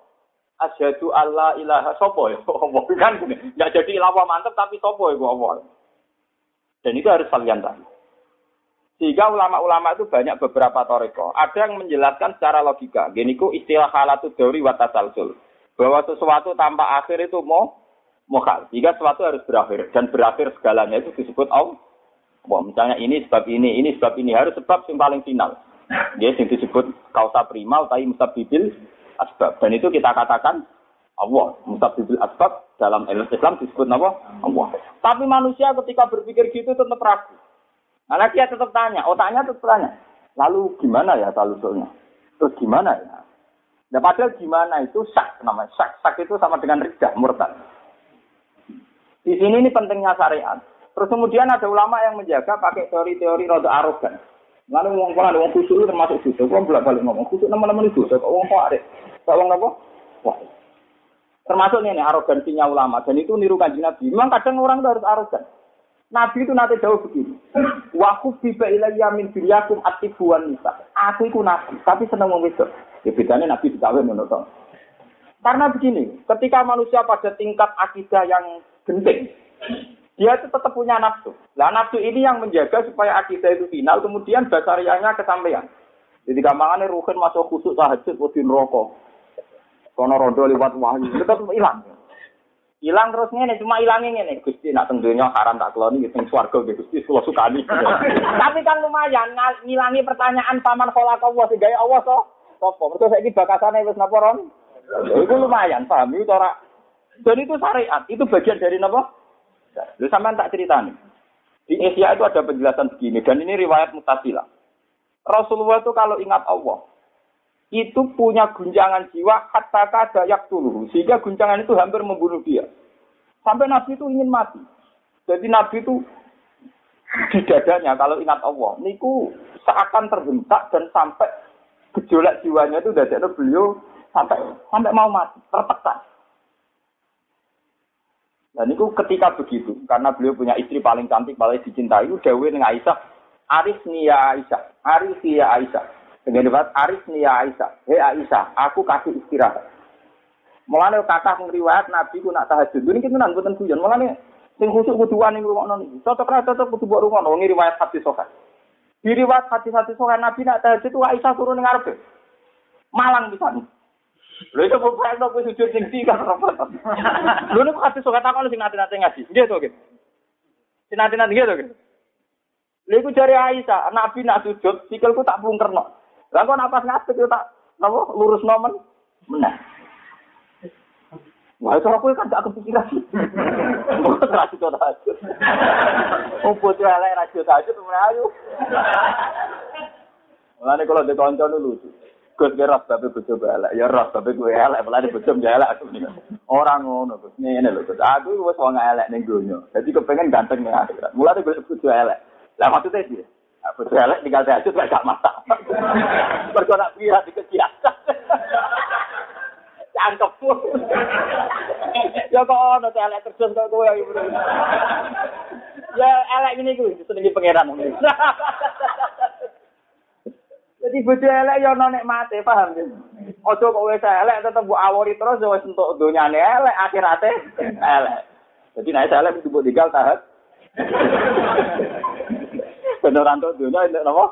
Asyhadu alla ilaha sopo ya. Allah kan tidak jadi ilawah mantap tapi sopo ya Allah. Dan itu harus kalian tahu. Sehingga ulama-ulama itu banyak beberapa toriko. Ada yang menjelaskan secara logika. Gini ku istilah halatu teori watasalsul. Bahwa sesuatu tanpa akhir itu mau mokal. Jika sesuatu harus berakhir. Dan berakhir segalanya itu disebut Allah. Wah, misalnya ini sebab ini, ini sebab ini. Harus sebab yang paling final. Dia yang disebut kausa primal, tapi mustabibil asbab. Dan itu kita katakan Allah. Mustabibil asbab dalam Islam disebut apa? Allah. Tapi manusia ketika berpikir gitu tetap ragu. Nah, dia tetap tanya, otaknya tetap tanya. Lalu gimana ya talusulnya? Terus gimana ya? Nah, padahal gimana itu sak namanya. Sak, sak itu sama dengan ridah, murtad. Di sini ini pentingnya syariat. Terus kemudian ada ulama yang menjaga pakai teori-teori roda arogan. Lalu ngomong pola, ngomong khusus termasuk khusus. Kau bolak balik ngomong khusus teman-teman itu. Kok ngomong kok ada? Kok ngomong apa? Wah. Termasuk ini arogansinya ulama dan itu niru kanji Nabi. Memang kadang orang itu harus arogan. Nabi itu nanti jauh begini. Waku biba ilayya min dunyakum atibuan nisa. Aku itu nabi, tapi senang wong wedok. Ya bedanya nabi dikawin menurut Karena begini, ketika manusia pada tingkat akidah yang genting, dia itu tetap punya nafsu. Nah nafsu ini yang menjaga supaya akidah itu final, kemudian basarianya kesampaian. Jadi gampangannya ruhin masuk khusus tahajud, wadin rokok. Kono rondo lewat wahyu, tetap hilang. Hilang terus ngene, cuma hilangin ngene. Gusti nak tentunya haram tak keloni gitu swarga gitu. Gusti kula sukani. Tapi kan lumayan ngilangi pertanyaan paman khalaqallah sing gawe Allah to. Sopo? Mergo saiki bakasane wis napa ron? Itu lumayan, paham itu ora. Dan itu syariat, itu bagian dari napa? Lu sampean tak ceritani. Di Asia itu ada penjelasan begini dan ini riwayat mutasilah. Rasulullah itu kalau ingat Allah, itu punya guncangan jiwa kata kada tulu sehingga guncangan itu hampir membunuh dia sampai Nabi itu ingin mati jadi Nabi itu di dadanya kalau ingat Allah niku seakan terhentak dan sampai gejolak jiwanya itu dari beliau sampai sampai mau mati tertekan dan niku ketika begitu karena beliau punya istri paling cantik paling dicintai itu Dewi dengan Aisyah Aris Nia Aisyah Aris Nia Aisyah dengan riwayat Aris ya Aisyah. Hei Aisyah, aku kasih istirahat. Mulane kata riwayat Nabi ku nak tahajud. Ini kita nang boten guyon. Mulane sing khusuk kudu wani ngrungokno niki. Cocok ra cocok kudu rungokno ngi riwayat hadis sahih. Di riwayat hadis-hadis sahih Nabi nak tahajud ku Aisyah turun ning ngarepe. Malang bisa nih. Lho itu no kuwi sujud sing tiga kan. Lho nek hadis sahih takon sing nate-nate ngaji. Nggih to, nggih. Sing nate-nate nggih to, nggih. Lha iku jare Aisyah, Nabi nak sujud sikilku tak bungkerno. Lah kok napas ngadeg yo tak napa lurus nomen meneh. Wah, itu aku kan gak kepikiran. Kok terasi to tahajud. Oh, bocah elek ra jo tahajud ayo. Mulane kalau di kanca lucu. Gus ge ras tapi bojo elek, ya ras tapi gue elek, mulane bojo elek. Ora ngono, Gus. Ngene lho, Gus. Aku wis wong elek ning donya. Dadi kepengen ganteng ning akhirat. Mulane gue bojo elek. Lah maksudnya sih, Aku elek tinggal tahajud gak masak. Mergo nak biar di kegiatan. Cangkep pun. ya kok ono elek terus kok kowe ya. Ya elek ngene kuwi senengi pangeran. Jadi bojo elek ya ono nek mate, paham ya? Ojo kok wis elek tetep mbok awori terus wis entuk donyane elek, akhirate elek. Jadi nek elek kudu mbok tinggal tahap. bener antuk dunia ini apa?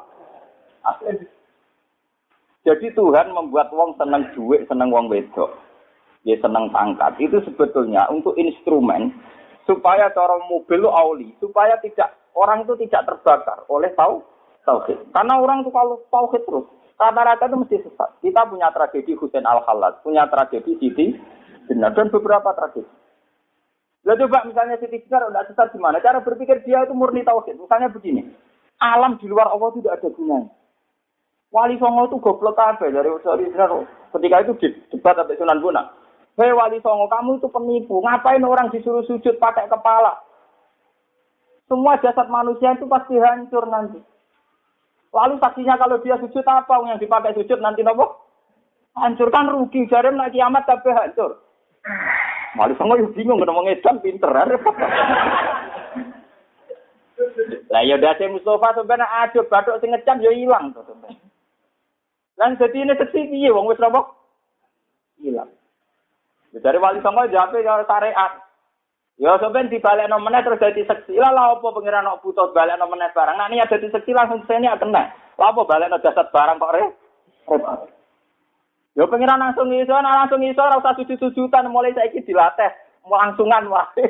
Jadi Tuhan membuat wong seneng duit, seneng wong wedok. Dia seneng pangkat. Itu sebetulnya untuk instrumen supaya cara mobil lu auli, supaya tidak orang itu tidak terbakar oleh tahu tauhid. Karena orang itu kalau tauhid terus, rata-rata itu mesti sesat. Kita punya tragedi Husain al Khalad, punya tragedi Siti Jenar dan beberapa tragedi. Lalu coba misalnya Siti Jenar udah sesat gimana? Cara berpikir dia itu murni tauhid. Misalnya begini, Alam di luar Allah tidak ada gunanya. Wali Songo itu goblok kabeh dari dari ketika itu debat sampai Sunan Bonang. Hei Wali Songo, kamu itu penipu. Ngapain orang disuruh sujud pakai kepala? Semua jasad manusia itu pasti hancur nanti. Lalu saksinya kalau dia sujud apa yang dipakai sujud nanti nopo? Hancurkan rugi, jari nak kiamat tapi hancur. Wali Songo yuk bingung, ngomong edan pinter. Lah ya dasi Mustafa sebenarnya aja batuk sing ngecam ya ilang to Lan dadi ini seksi piye wong wis apa? Ilang. Ya, dari wali songo jape ya syariat. Ya sampean dibalekno meneh terus dadi seksi. Lah lha apa pangeran kok butuh balekno meneh barang. Nek niat dadi seksi langsung sene kena. Lah apa balekno jasad barang kok re? Ya pangeran langsung iso, langsung iso ora usah sujud-sujudan mulai saiki dilatih. Langsungan wae.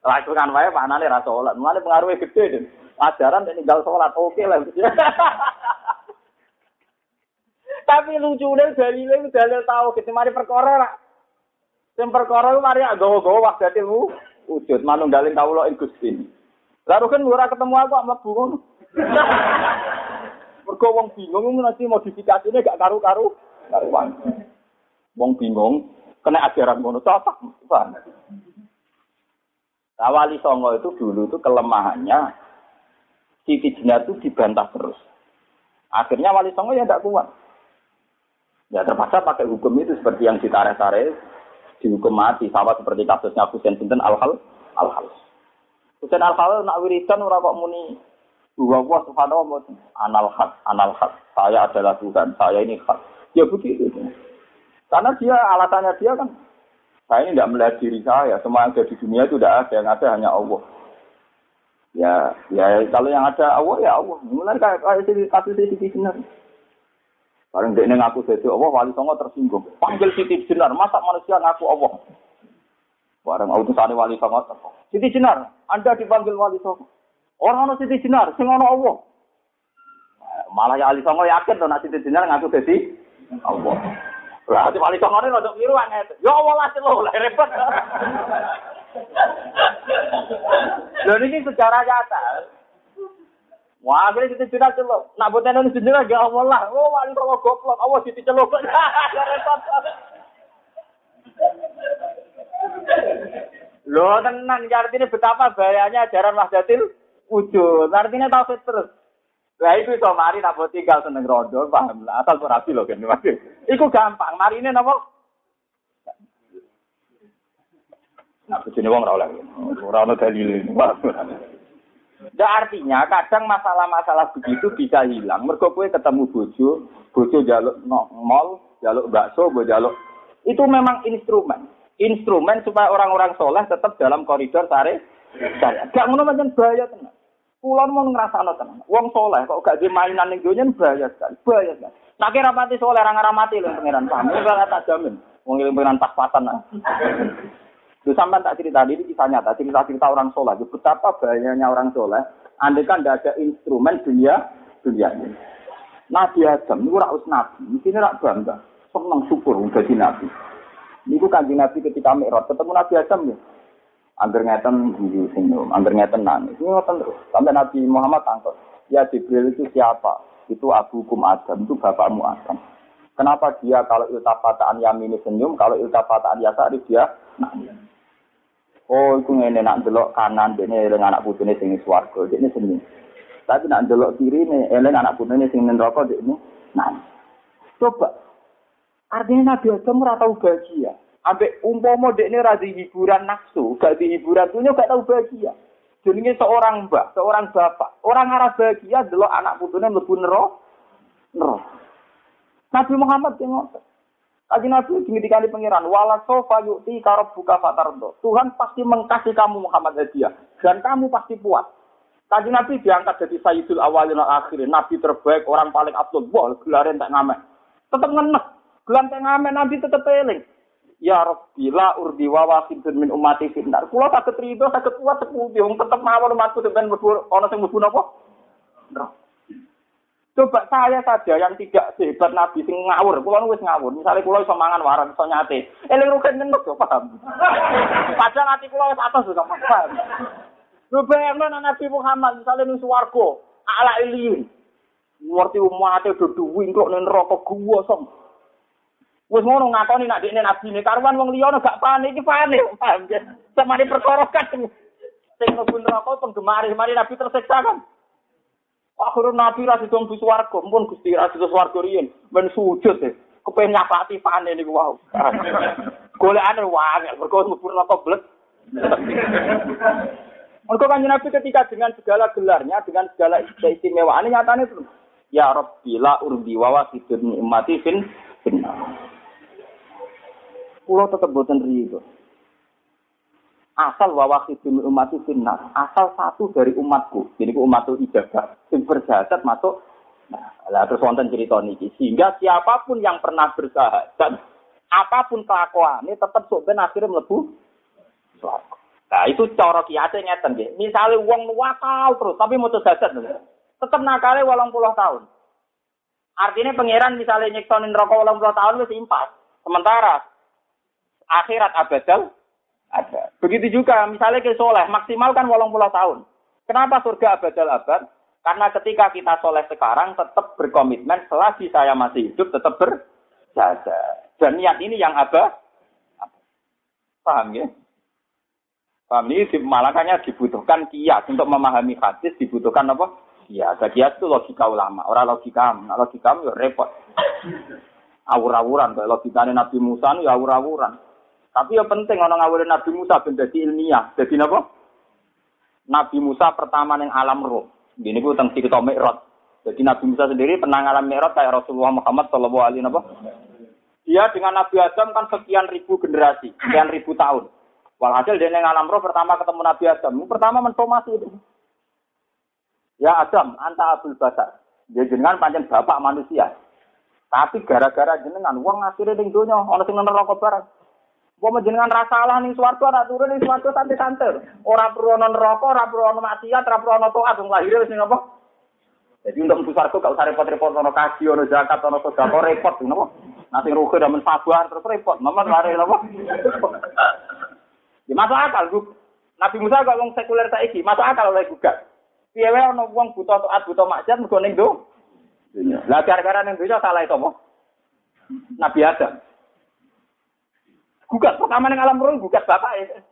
Langsungan wae panane ra salat. Mulane pengaruhnya gede deh. Ajaran tinggal salat oke lah. Tapi lucu deh dalile dalil tahu kita mari perkara lah. Sing perkara ku mari gawa-gawa waktu itu wujud manunggalin kawula ing Gusti. Lalu kan ora ketemu aku mlebu ngono. Mergo wong bingung nanti modifikasinya gak karu-karu karuan. Wong bingung kena ajaran ngono cocok. Nah, wali Songo itu dulu itu kelemahannya Siti Jenar itu dibantah terus. Akhirnya Wali Songo ya tidak kuat. Ya terpaksa pakai hukum itu seperti yang ditarik-tarik dihukum mati sama seperti kasusnya Husain Sinten Al-Hal Al-Hal. Husain Al-Hal nak wiridan ora kok muni bahwa Allah subhanahu wa anal hak, anal hak. Saya adalah Tuhan, saya ini hak. Ya begitu. Karena dia alasannya dia kan saya ini tidak melihat diri saya, semua yang ada di dunia itu tidak ada, yang ada hanya Allah. Ya, ya kalau yang ada Allah ya Allah. Mulai kayak kasus Siti Jenar. Bareng dia ngaku jadi Allah, wali songo tersinggung. Panggil Siti Jenar, masa manusia ngaku Allah? Bareng utusan wali songo tersinggung. Siti Jenar, Anda dipanggil wali songo. Orang orang Siti Jenar, sing ono Allah. Malah ya wali songo yakin tuh nak Siti Jenar ngaku jadi Allah. Lah, wali songo ini untuk biru Ya Allah lah lo, lah repot. Lho ini secara nyata. Wah, akhirnya kita cerita celok. Nak buat nenek sendiri gak Allah lah. Oh, wali sama goblok. Allah jadi celok. Loh, tenang. Artinya betapa bahayanya ajaran Wahdatil wujud. Artinya tauhid terus. Lah itu iso mari nak tinggal seneng rondo, paham lah. Asal rapi loh kan. Iku gampang. Mari ini napa? Nah, bojone wong ora oleh. Ora ono dalil. Nah, artinya kadang masalah-masalah begitu bisa hilang. Mergo kowe ketemu bojo, bojo jaluk no, mall, jaluk bakso, bojo jaluk. Itu memang instrumen. Instrumen supaya orang-orang soleh tetap dalam koridor sare saya. Gak ngono macam bahaya tenang. Kulon mau ngerasa tenang. Wong soleh kok gak di mainan ning dunya bahaya sekali. Bahaya sekali. Nah kira mati soleh orang mati lho pangeran paham. Ora tak jamin. Wong ngiling pangeran. Itu sampai tak cerita ini kisah nyata, cerita-cerita orang soleh. Betapa banyaknya orang soleh, andai kan tidak ada instrumen dunia dunia ini. Nabi Adam ini rakyat nabi, di sini rak bangga, senang syukur jadi nabi. Ini kanji nabi ketika mikrot, ketemu Nabi Adam ya. Angger ngeten guyu senyum, angger ngeten nangis. Ini ngoten terus. Sampai Nabi Muhammad tangkap. Ya Jibril itu siapa? Itu Abu Kum Adam, itu bapakmu Adam. Kenapa dia kalau iltafataan yamini senyum, kalau iltafataan yasari dia nangis? Oh, iku ngene nak delok kanan dene eling anak putune sing swarga, dene senyum. Tapi nak delok kiri ne eling anak putune sing neraka dene nah. Coba. Artinya Nabi Adam ora tau bahagia. Ambek umpama dekne ra hiburan nafsu, gak di hiburan dunia gak tau bahagia. Jenenge seorang mbak, seorang bapak. Orang arah bahagia delok anak putune mlebu neraka. Neraka. Nabi Muhammad yang. Kaji Nabi di pengiran, wala sofa yukti karab buka fatardo. Tuhan pasti mengkasih kamu Muhammad hadiah. Dan kamu pasti puas. Kaji Nabi diangkat jadi Sayyidul Awalin al Akhirin. Nabi terbaik, orang paling abdul. Wah, gelarin tak ngamen. Tetap ngenek. Gelan tak ngamen, Nabi tetap peling. Ya Rabbi, la urdi wa wasidun min umati finnar. Kulo sakit rido, sakit puas, sepuluh. Tetap mawar umatku, dengan berburu, ono sing berburu apa? Coba saya saja yang tidak sehebat Nabi sing ngawur, kula wis ngawur. Misalnya kula iso mangan waran, iso nyate. Eling rugen ngenut yo paham. Padahal ati kula wis atas juga paham. Lu bayangno Nabi Muhammad misalnya ning swarga, ala iliin. Ngerti umate do duwi kok ning neraka gua som. Wis ngono ngakoni nak dekne nabi ne karuan wong liya gak panik iki panik, paham ya. Samane perkara kan sing mlebu neraka penggemar mari nabi tersiksa kan. Akhirnya Nabi ra didong bis warga, pun Gusti ra didong warga riyen, men sujud e. Kepen nyapati pane niku wau. Golekane wangel, mergo mlebu neraka blet. Mergo kan Nabi ketika dengan segala gelarnya, dengan segala keistimewaan nyatane itu Ya Rabbi la urdi wa wasidun nikmati fin finna. Kulo tetep boten riyo. Asal wawahidun umat finnas, asal satu dari umatku, jadi umatku ibadah, yang berjahat masuk. Nah, lah terus wonten cerita niki, sehingga siapa pun yang pernah bersahadat, apa pun kelakuan ini tetap sok ben akhirnya melebu Nah, itu cara kiate ngeten nggih. Misale wong wakal terus tapi mau jahat tetap nakalnya walang puluh tahun. Artinya pangeran misalnya nyeksonin rokok walang puluh tahun wis impas. Sementara akhirat abadal ada. Begitu juga misalnya ke soleh maksimal kan walang puluh tahun. Kenapa surga abadal abad? Karena ketika kita soleh sekarang tetap berkomitmen selagi saya masih hidup tetap berjaga. Dan niat ini yang abah. Paham ya? Paham ini malakannya dibutuhkan kias untuk memahami hadis dibutuhkan apa? Ya, kias itu logika ulama, orang logika, nah, logika ya repot. Awur-awuran, kalau logikanya Nabi Musa ya awur-awuran. Tapi yang penting orang ngawurin Nabi Musa ben dadi ilmiah. Jadi apa? Nabi Musa pertama yang alam roh. Gini gue tentang cerita Mi'raj. Jadi Nabi Musa sendiri pernah ngalam Mi'raj kayak Rasulullah Muhammad Shallallahu alaihi wasallam. Dia dengan Nabi Adam kan sekian ribu generasi, sekian ribu tahun. Walhasil dia yang alam roh pertama ketemu Nabi Adam. Pertama mensomasi itu. Ya Adam, anta abul basar. Dia jenengan panjang bapak manusia. Tapi gara-gara jenengan, uang akhirnya ning donya ana sing neraka bareng. Wong jenengan rasa salah ning swarga ora turun ning swarga santai santai. Ora perlu ana neraka, ora perlu ana maksiat, ora perlu ana taat wong lahir wis ning apa? Jadi untuk mlebu swarga gak usah repot-repot ana kaji, ana zakat, ana sedekah repot napa? Nanti rugi dan mensabar terus repot. Nomor lari apa? Ya masuk akal, Bu. Nabi Musa kok wong sekuler saiki, masuk akal oleh gugat. Piye wae ana wong buta taat, buta maksiat mergo ning do. Lah gara-gara ning salah itu apa? Nabi Adam. Gugat pertama ning alam roh gugat bapak ya.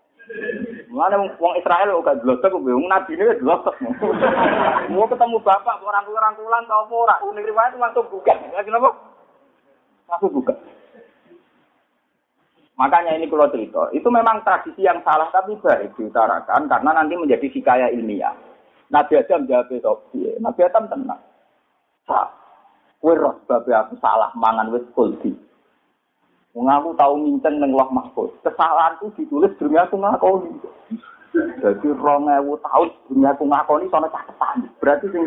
Mana wong Israel kok glosok kok wong nabi ini glosok. Mau ketemu bapak orang rangkulan tau apa ora? Ning riwayat langsung gugat. Lagi napa? Langsung gugat. Makanya ini kalau cerita, itu memang tradisi yang salah tapi baik diutarakan karena nanti menjadi hikayah ilmiah. Nabi Adam jawab itu, Nabi Adam tenang. Sa, kue babe aku salah mangan wis kulti. Wong aku tahu minceng neng loh mahfud. Kesalahanku ditulis dunia aku ngakoni. Jadi rong ewu tahun dunia aku ngakoni soalnya caketan. Berarti sing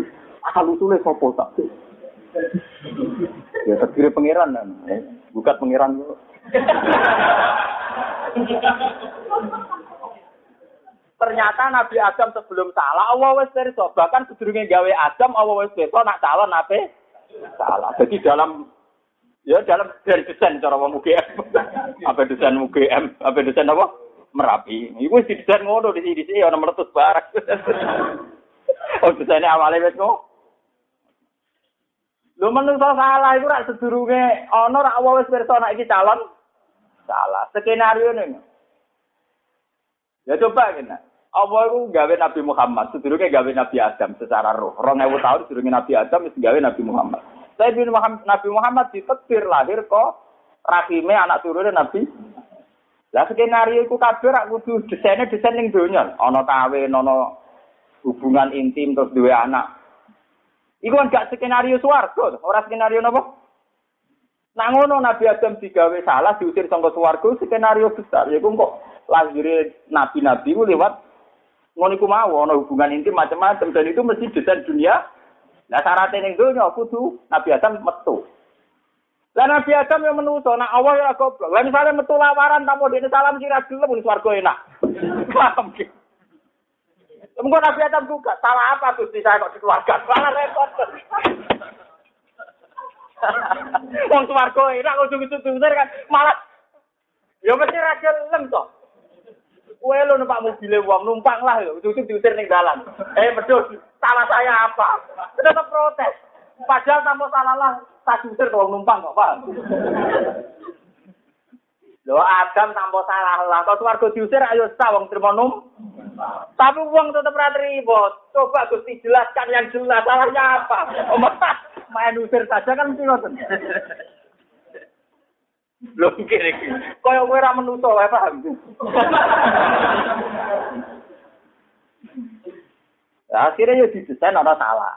asal usulnya sopo tak Ya terdiri pangeran kan. Bukat pangeran Ternyata Nabi Adam sebelum salah, Allah wes perso. Bahkan sedurunge gawe Adam, Allah wes perso nak calon nabi salah. Jadi dalam ya dalam dari desain cara wong UGM. apa desain UGM? Apa desain apa? Merapi. Iku wis desain ngono di sini sih ana meletus barang. oh desainnya awalnya wes ngono. Lho menungso salah iku rak sedurunge ana rak wis pirsa nek iki calon salah. Skenario ini. Ya coba kena. Apa iku gawe Nabi Muhammad, sedurunge gawe Nabi Adam secara roh. 2000 tahun sedurunge Nabi Adam wis gawe Nabi Muhammad. Bin Muhammad, Nabi Muhammad ditekbir lahir kok rahime anak turunnya Nabi. Lah skenario iku kabeh rak kudu desainnya desain ning donya. Ana kawin, ana hubungan intim terus dua anak. Iku kan gak skenario swarga, ora skenario napa? Nah ngono Nabi Adam digawe salah diusir sangka swarga skenario besar. Ya kok lahir nabi-nabi ku lewat ngono iku mau ana hubungan intim macam-macam dan itu mesti desain dunia. Nah syaratnya ning donya kudu Nabi Adam metu. Lah Nabi Adam yang menuso, nah Allah ya goblok. Lah misalnya metu lawaran tamu dene salam sira gelem swarga enak. Paham gitu. Mungkin Nabi Adam juga salah apa Gusti saya kok dikeluarkan? Malah repot. Wong swarga enak kok ujung-ujung kan malah ya mesti ra gelem to. Kowe lo numpak mobil wong numpang lah lho, ujung diusir ning dalan. Eh medhos, salah saya apa? Tetap protes. Padahal tanpa salah lah, tak diusir wong numpang kok. Lho Adam tanpa salah lah, kok swarga diusir ayo sa wong trimo num. Tapi uang tetap ra ribut. Coba Gusti jelaskan yang jelas salahnya apa. Oh, main usir saja kan ngoten. Lho kene. Kaya kowe ra menuso wae paham. Akhirnya ya didesain ada salah.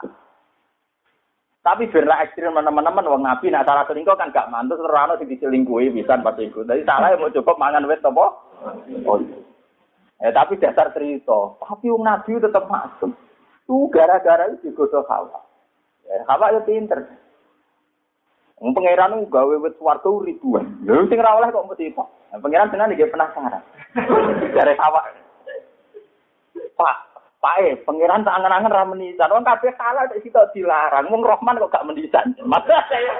Tapi biarlah ekstrim teman-teman wong nabi nak salah selingkuh kan gak mantus ora ono sing diselingkuhi bisa pas iku. Jadi salah ya mau coba mangan wit apa? Oh. Ya, tapi dasar cerita. Tapi wong Nabi tetap masuk. Tuh gara-gara itu digodok hawa. Ya, hawa ya pinter. Wong pangeran ku gawe wit swarga ribuan. Lha sing ora oleh kok mesti tok. Nah, pangeran tenan iki penasaran. Jare hawa. Pak, Pak eh, pangeran tak angen-angen ra menisan. Wong kabeh kalah nek sitok dilarang. Wong Rahman kok gak menisan. Masa saya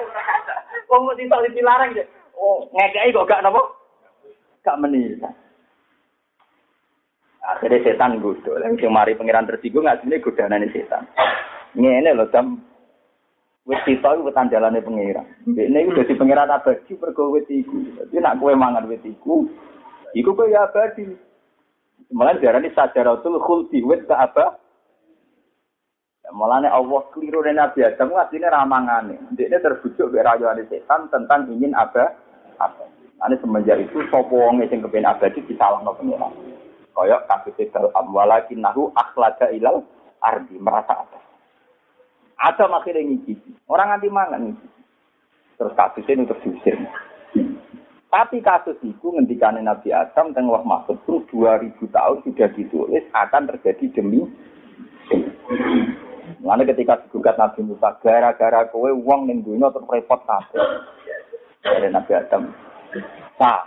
wong mesti tok dilarang. Oh, ngekeki kok gak napa? Gak menisan. Akhirnya setan gudo. Lha sing mari pangeran tersinggung asline godanane setan. Ngene lho jam wis kita iku wetan jalane pangeran. Dekne iku dadi pangeran abadi pergo wit iku. Dadi nak kowe mangan wit iku, iku kowe ya abadi. Malah diarani sajaratul khuldi wit ka apa? Ya, Mulane Allah keliru Nabi Adam asline ramangane. Dekne terbujuk mek rayuane setan tentang ingin apa? Apa? Ane semenjak itu sapa wong sing kepen abadi disalahno pangeran. Kayak kasus amwalakin nahu akhlaga ilal ardi merasa atas. Ada akhirnya ngicipi. Orang anti mangan ngicipi. Terus kasusnya untuk diusir. Tapi kasus itu ngendikane Nabi Adam dan Allah Mahfud itu 2000 tahun sudah ditulis akan terjadi demi Mana ketika digugat Nabi Musa gara-gara kowe uang ning dunia terus repot kabeh. Dari Nabi Adam. Sa,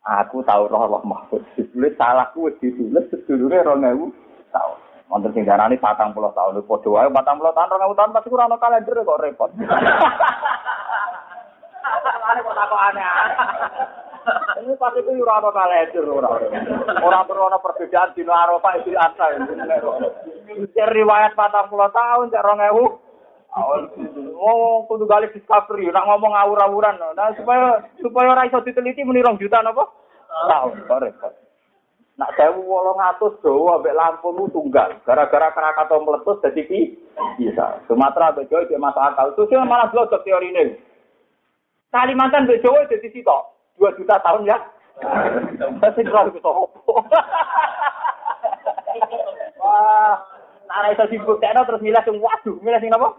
aku tahu roh Allah Mahfud. Ditulis salahku wis ditulis sedulure 2000 tahun. Wonten sing darani 40 tahun. Padha wae 40 tahun 2000 tahun pasti ora ono kalender kok repot. Ini pasti itu ora ono kalender ora. Ora perlu ono perbedaan dino Arafah Idul Adha. Cek riwayat 40 tahun cek 2000 Oh, kudu gali discovery, nak ngomong awur-awuran. Nah, supaya supaya ora iso diteliti muni rong juta napa? Tahun, kok repot. Nak sewu wolong atus Jawa ambek Lampung tunggal. Gara-gara Krakatau meletus jadi bisa. Sumatera ambek Jawa dia masuk akal. Itu sih malah blocok teori ini. Kalimantan ambek Jawa jadi sitok. Dua juta tahun ya. Masih terlalu kesopo. Wah, Nah, iso dibuktekno terus milih sing waduh, milih sing apa?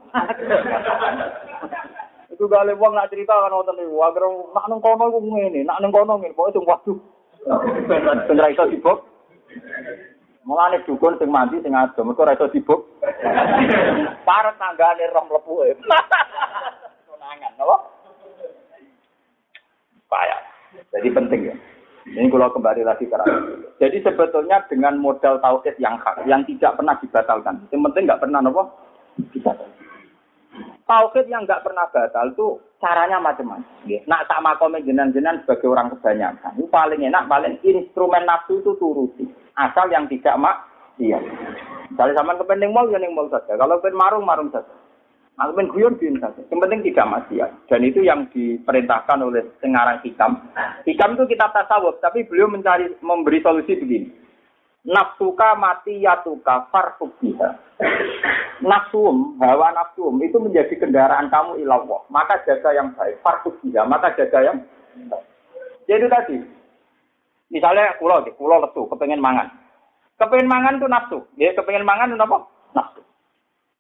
Itu gale wong nak cerita kan wonten niku, agar nak nang kono ngene, nak nang kono ngene, pokoke waduh. Sing ra iso dibuk. Mulane dukun sing mandi sing adem, mergo ra iso dibuk. Parek tanggane roh mlebu. Konangan, apa? Payah. Jadi penting ya. Ini kalau kembali lagi ke rakyat. Jadi sebetulnya dengan modal tauhid yang hak, yang tidak pernah dibatalkan. Yang penting nggak pernah nopo dibatalkan. Tauhid yang nggak pernah batal itu caranya macam-macam. Nak tak makomnya jenan-jenan sebagai orang kebanyakan. Itu paling enak, paling instrumen nafsu itu turuti. Asal yang tidak mak, iya. Misalnya sama kepenting mau, ya mau saja. Kalau pengen marung, marung saja. Nah, guyon bin saja. Yang penting tidak maksiat. Dan itu yang diperintahkan oleh Sengarang Hikam. Hikam itu kitab tasawuf, tapi beliau mencari memberi solusi begini. Nafsuka mati yatuka farfuk biha. Nafsum, hawa nafsum itu menjadi kendaraan kamu ilallah. Maka jaga yang baik. Farfuk biha, maka jaga yang baik. Jadi tadi, misalnya pulau, pulau lesu, kepengen mangan. Kepengen mangan itu nafsu. Ya, kepengen mangan itu apa? Nafsu.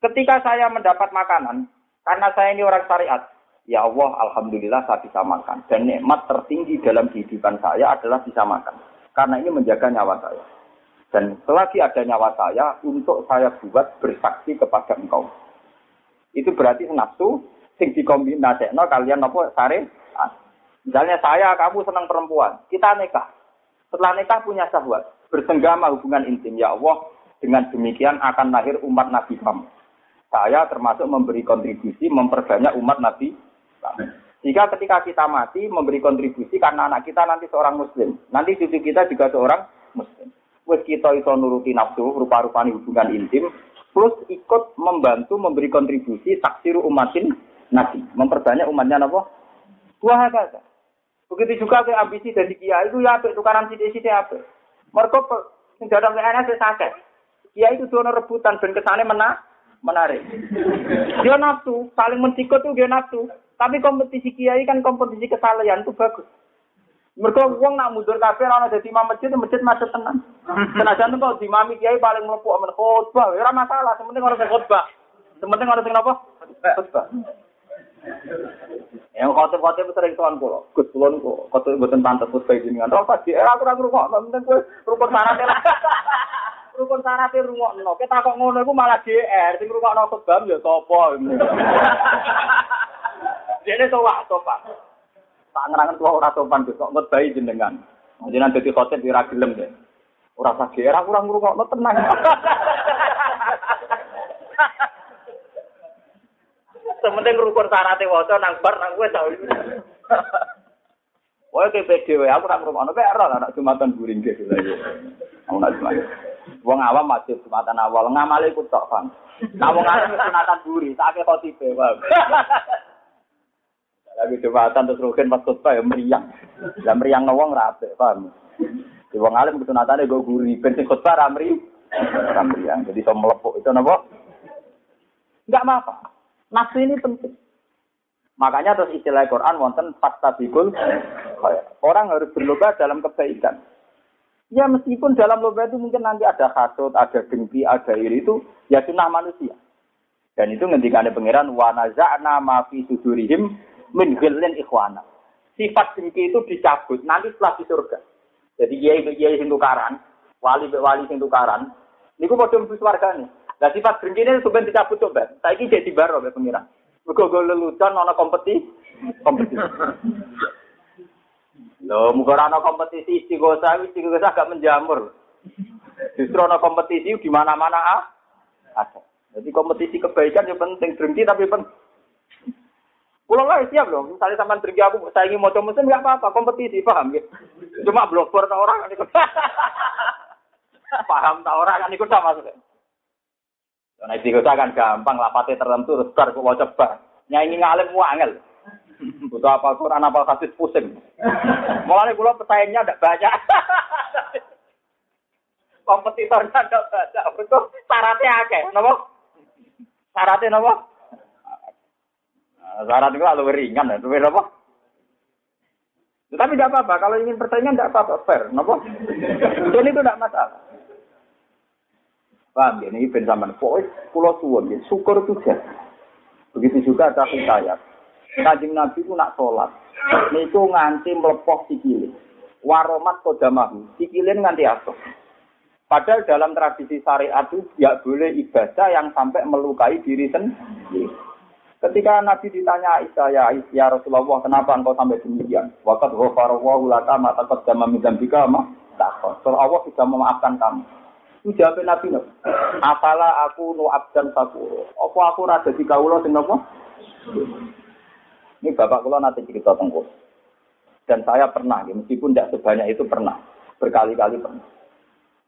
Ketika saya mendapat makanan, karena saya ini orang syariat, ya Allah, Alhamdulillah saya bisa makan. Dan nikmat tertinggi dalam kehidupan saya adalah bisa makan. Karena ini menjaga nyawa saya. Dan selagi ada nyawa saya, untuk saya buat bersaksi kepada engkau. Itu berarti nafsu, sing dikombinasi, no, kalian apa, sare, Misalnya saya, kamu senang perempuan, kita nikah. Setelah nikah punya syahwat, bersenggama hubungan intim. Ya Allah, dengan demikian akan lahir umat Nabi kamu. Saya termasuk memberi kontribusi memperbanyak umat Nabi. Jika ketika kita mati memberi kontribusi karena anak kita nanti seorang muslim. Nanti cucu kita juga seorang muslim. Wes kita itu nuruti nafsu rupa-rupanya hubungan intim. Plus ikut membantu memberi kontribusi taksiru umatin nabi. Memperbanyak umatnya apa? Dua kata. Begitu juga ke ambisi dari kiai itu ya apa tukaran sidik-sidik apa. Mereka sing dalam saya sakit. Kiai itu dono rebutan dan kesane menang menarik. Dia nafsu, saling mensikut tuh dia nafsu. Tapi kompetisi kiai kan kompetisi kesalahan itu bagus. Mereka uang nak mundur kafir orang jadi imam masjid, masjid masih tenang. Senajan kalau imam kiai paling melepuh aman khutbah, ya masalah. Sementing orang khutbah. Sementing orang apa? Khutbah. Yang khotib-khotib sering tuan kulo, Gus kulo niku khotib mboten pantes khotbah jenengan. Ora pas di era ora ngrungokno, penting kowe rukun syaratnya lah. Rukun syaratnya rungokno. Kita kok ngono iku malah GR, sing rungokno khotbah ya sapa. Dene sowan sopan. Tak ngerangen tua ora sopan Gus, kok khotbahi jenengan. Jenengan dadi khotib ora gelem deh. Ora usah GR, aku ora ngrungokno tenang. Sementing rukun syaratnya waca nang bar nang kowe tau. Wah, ke PDW, aku tak ngrungokno kok ora anak Jumatan buring ge. Aku nak Jumatan. Wong awam masih Jumatan awal ngamale ikut tok, Bang. Nah, wong alim Jumatan buri, tak ke khotibe, Bang. Lagi Jumatan terus rugen pas khotbah ya meriang. Lah meriang wong ra apik, paham. Di wong alim kesunatane go guri, ben sing khotbah ra meriang. Jadi iso melepuk itu napa? Enggak apa-apa. Nafsu ini penting. Makanya terus istilah Quran wonten fastabikul orang harus berlomba dalam kebaikan. Ya meskipun dalam lomba itu mungkin nanti ada hasut, ada dengki, ada iri itu ya sunnah manusia. Dan itu ngendikane pangeran wa naza'na ma fi sudurihim min ikhwana. Sifat dengki itu dicabut nanti setelah di surga. Jadi kiai kiai sing tukaran, wali wali sing tukaran, niku padha mlebu swargane. Lah sifat dengki ini sebenarnya dicabut coba. Saiki jadi baro ya pengiran. Mergo go lelucon ana kompetisi. Kompetisi. Loh, muga ana kompetisi istighosah, istighosah gak menjamur. Justru ana kompetisi di mana-mana ah. Jadi kompetisi kebaikan yang penting dengki tapi penting. Pulau lah siap loh. Misalnya sampai pergi aku, saya ingin mau mesin nggak apa-apa, kompetisi paham ya. Cuma blogger tak orang kan ikut. paham tak orang kan ikut sama maksudnya. Nah, itu kan gampang, lapatnya tertentu, terus bar, kok coba. Nyanyi ngalim wangel. Butuh apa Quran apa hadis pusing. Mulai kula pesaingnya tidak banyak. Kompetitornya tidak banyak. Betul, syaratnya akeh. Napa? Syaratnya napa? Nah, syarat itu lalu ringan ya. Tapi apa? Tapi tidak apa-apa. Kalau ingin persaingan tidak apa-apa. Fair. Napa? Dan itu tidak masalah. Paham ya? Ini ben. Pokoknya pulau suwon ya. Syukur itu ya. Begitu juga ada hikayat. Kanjeng Nabi ku nak sholat. Niku nganti melepoh sikile. Waromat kodamahu. Sikile nganti asoh. Padahal dalam tradisi syariat itu tidak boleh ibadah yang sampai melukai diri sendiri. Ketika Nabi ditanya Aisyah, ya, ya Rasulullah, kenapa engkau sampai demikian? Wakat ghafarallahu laka ma taqaddama min dzambika ma takon. Allah sudah memaafkan kamu. Itu jawab Nabi Nabi. Apalah aku nu abdan sakuro. Apa aku rada di kaulo sing apa? Ini bapak kula nanti cerita tengku. Dan saya pernah, ya, meskipun tidak sebanyak itu pernah. Berkali-kali pernah.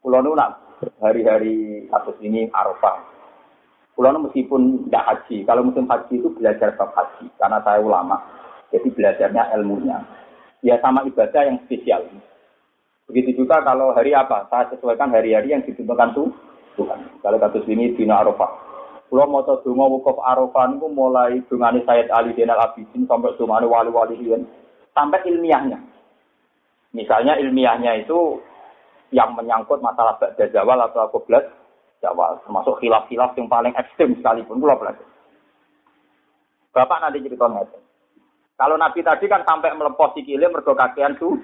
Kulo hari-hari kasus ini Arafah. Kulo nu meskipun tidak haji, kalau musim haji itu belajar bab haji. Karena saya ulama, jadi belajarnya ilmunya. Ya sama ibadah yang spesial. Begitu juga kalau hari apa, saya sesuaikan hari-hari yang ditentukan tuh Tuhan. Kalau kasus ini Dina Arafah. Kalau mau tahu dungo wukuf Arafah itu mulai dungane Sayyid Ali Zainal Abidin sampai dungane wali-wali sampai ilmiahnya. Misalnya ilmiahnya itu yang menyangkut masalah Ba'da atau Qoblas Jawal, termasuk khilaf-khilaf yang paling ekstrim sekalipun, kalau belajar. Bapak nanti cerita ngerti. Kalau Nabi tadi kan sampai melepoh sikile mergo kakean tuh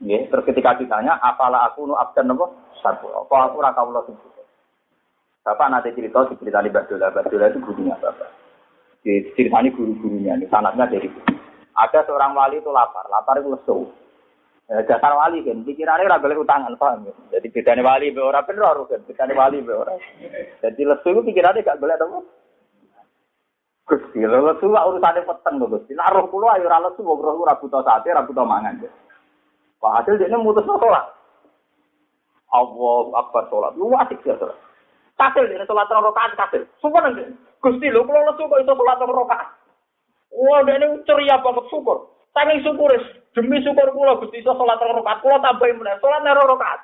Ya, terus ketika ditanya, apalah aku nu abdan nopo satu, apa aku raka Allah sing Bapak nanti cerita diceritani Mbak Dola, Mbak Dola itu gurunya Bapak. Diceritani guru-gurunya, ini sanatnya dari. Ada seorang wali itu lapar, lapar itu lesu. Eh, dasar wali kan, pikirannya ora boleh utangan, paham ya? Jadi bedanya wali be ora bener kan, bedanya wali be ora. Jadi lesu itu pikirannya gak boleh apa? Gusti, lesu urusane peteng lho Gusti. Nah roh kula ayo ora lesu, roh ora buta sate, ora buta mangan. Pak Adil dia mutus sholat. Allah akbar sholat. Lu asik ya sholat. Kasil dia sholat terang rokaat kasil. Syukur nanti. Gusti lu kalau lesu kok itu sholat terang rokaat. Wah dia ini ceria banget syukur. Saking syukur demi syukur kula Gusti iso sholat terang rokaat. Kula tambahin meneh sholat terang rokaat.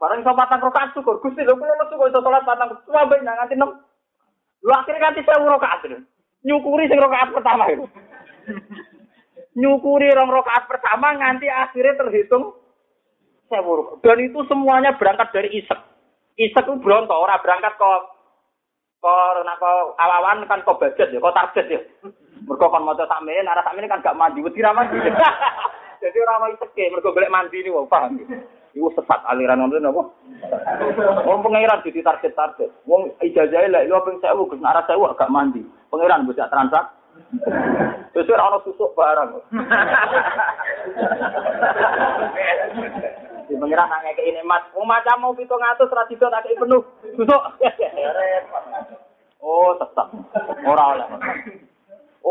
Barang iso patang rokaat syukur. Gusti lu kalau lesu kok itu sholat patang. Tambahin nganti enam. Lu akhirnya nganti sewu rokaat. Nyukuri sing rokaat pertama itu nyukuri rong rokaat pertama nganti akhirnya terhitung sewu Dan itu semuanya berangkat dari isek. Isek itu beronto, orang berangkat ke Kok nak kok awawan kan kok budget ya, kok target ya. Mergo kon maca sakmene, arah sakmene kan gak mandi, wedi ra mandi. Jadi ora ono iseke, mergo golek mandi ni wong paham. Iku sesat aliran ngono napa? Wong pangeran jadi target-target. Wong ijazah lek yo ping 1000 Gus arah 1000 gak mandi. Pangeran bisa transak. Terus ora ono susuk barang. Di pengiran nang ngekeki nikmat. Wong macam mau 700 ra dido tak penuh. Susuk. Oh, tetap. Ora oleh.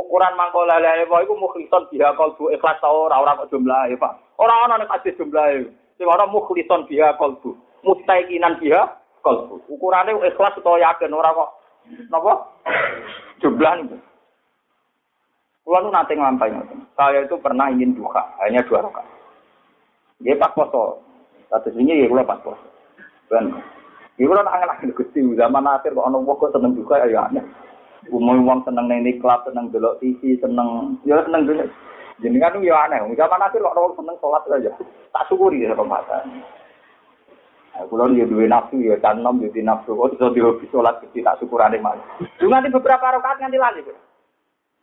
Ukuran mangko lele wae iku mukhlison biha kalbu ikhlas ta ora ora kok jumlahe, Pak. Ora ana nek hadis jumlahe. Sing ora mukhlison biha kalbu. Mustaiqinan biha kalbu. Ukurane ikhlas utawa yakin ora kok napa? Jumlah. Kulo nu nate nglampahi. Saya itu pernah ingin duha, hanya dua rakaat. Dia pas poso. Atus ini ya kulo pas poso. Ben. Iku ora angel angel Gusti zaman akhir kok ana wong kok seneng duha ya aneh. Umum wong seneng neng klub, seneng delok TV, seneng ya seneng dulu. Itu ya aneh. Zaman akhir kok orang seneng sholat aja. Tak syukuri ya Ramadan. Nah, kulo ya duwe nafsu ya kan nom jadi nafsu. Oh iso dihobi sholat gede tak syukurane malah. Cuma nanti beberapa rakaat nganti lali.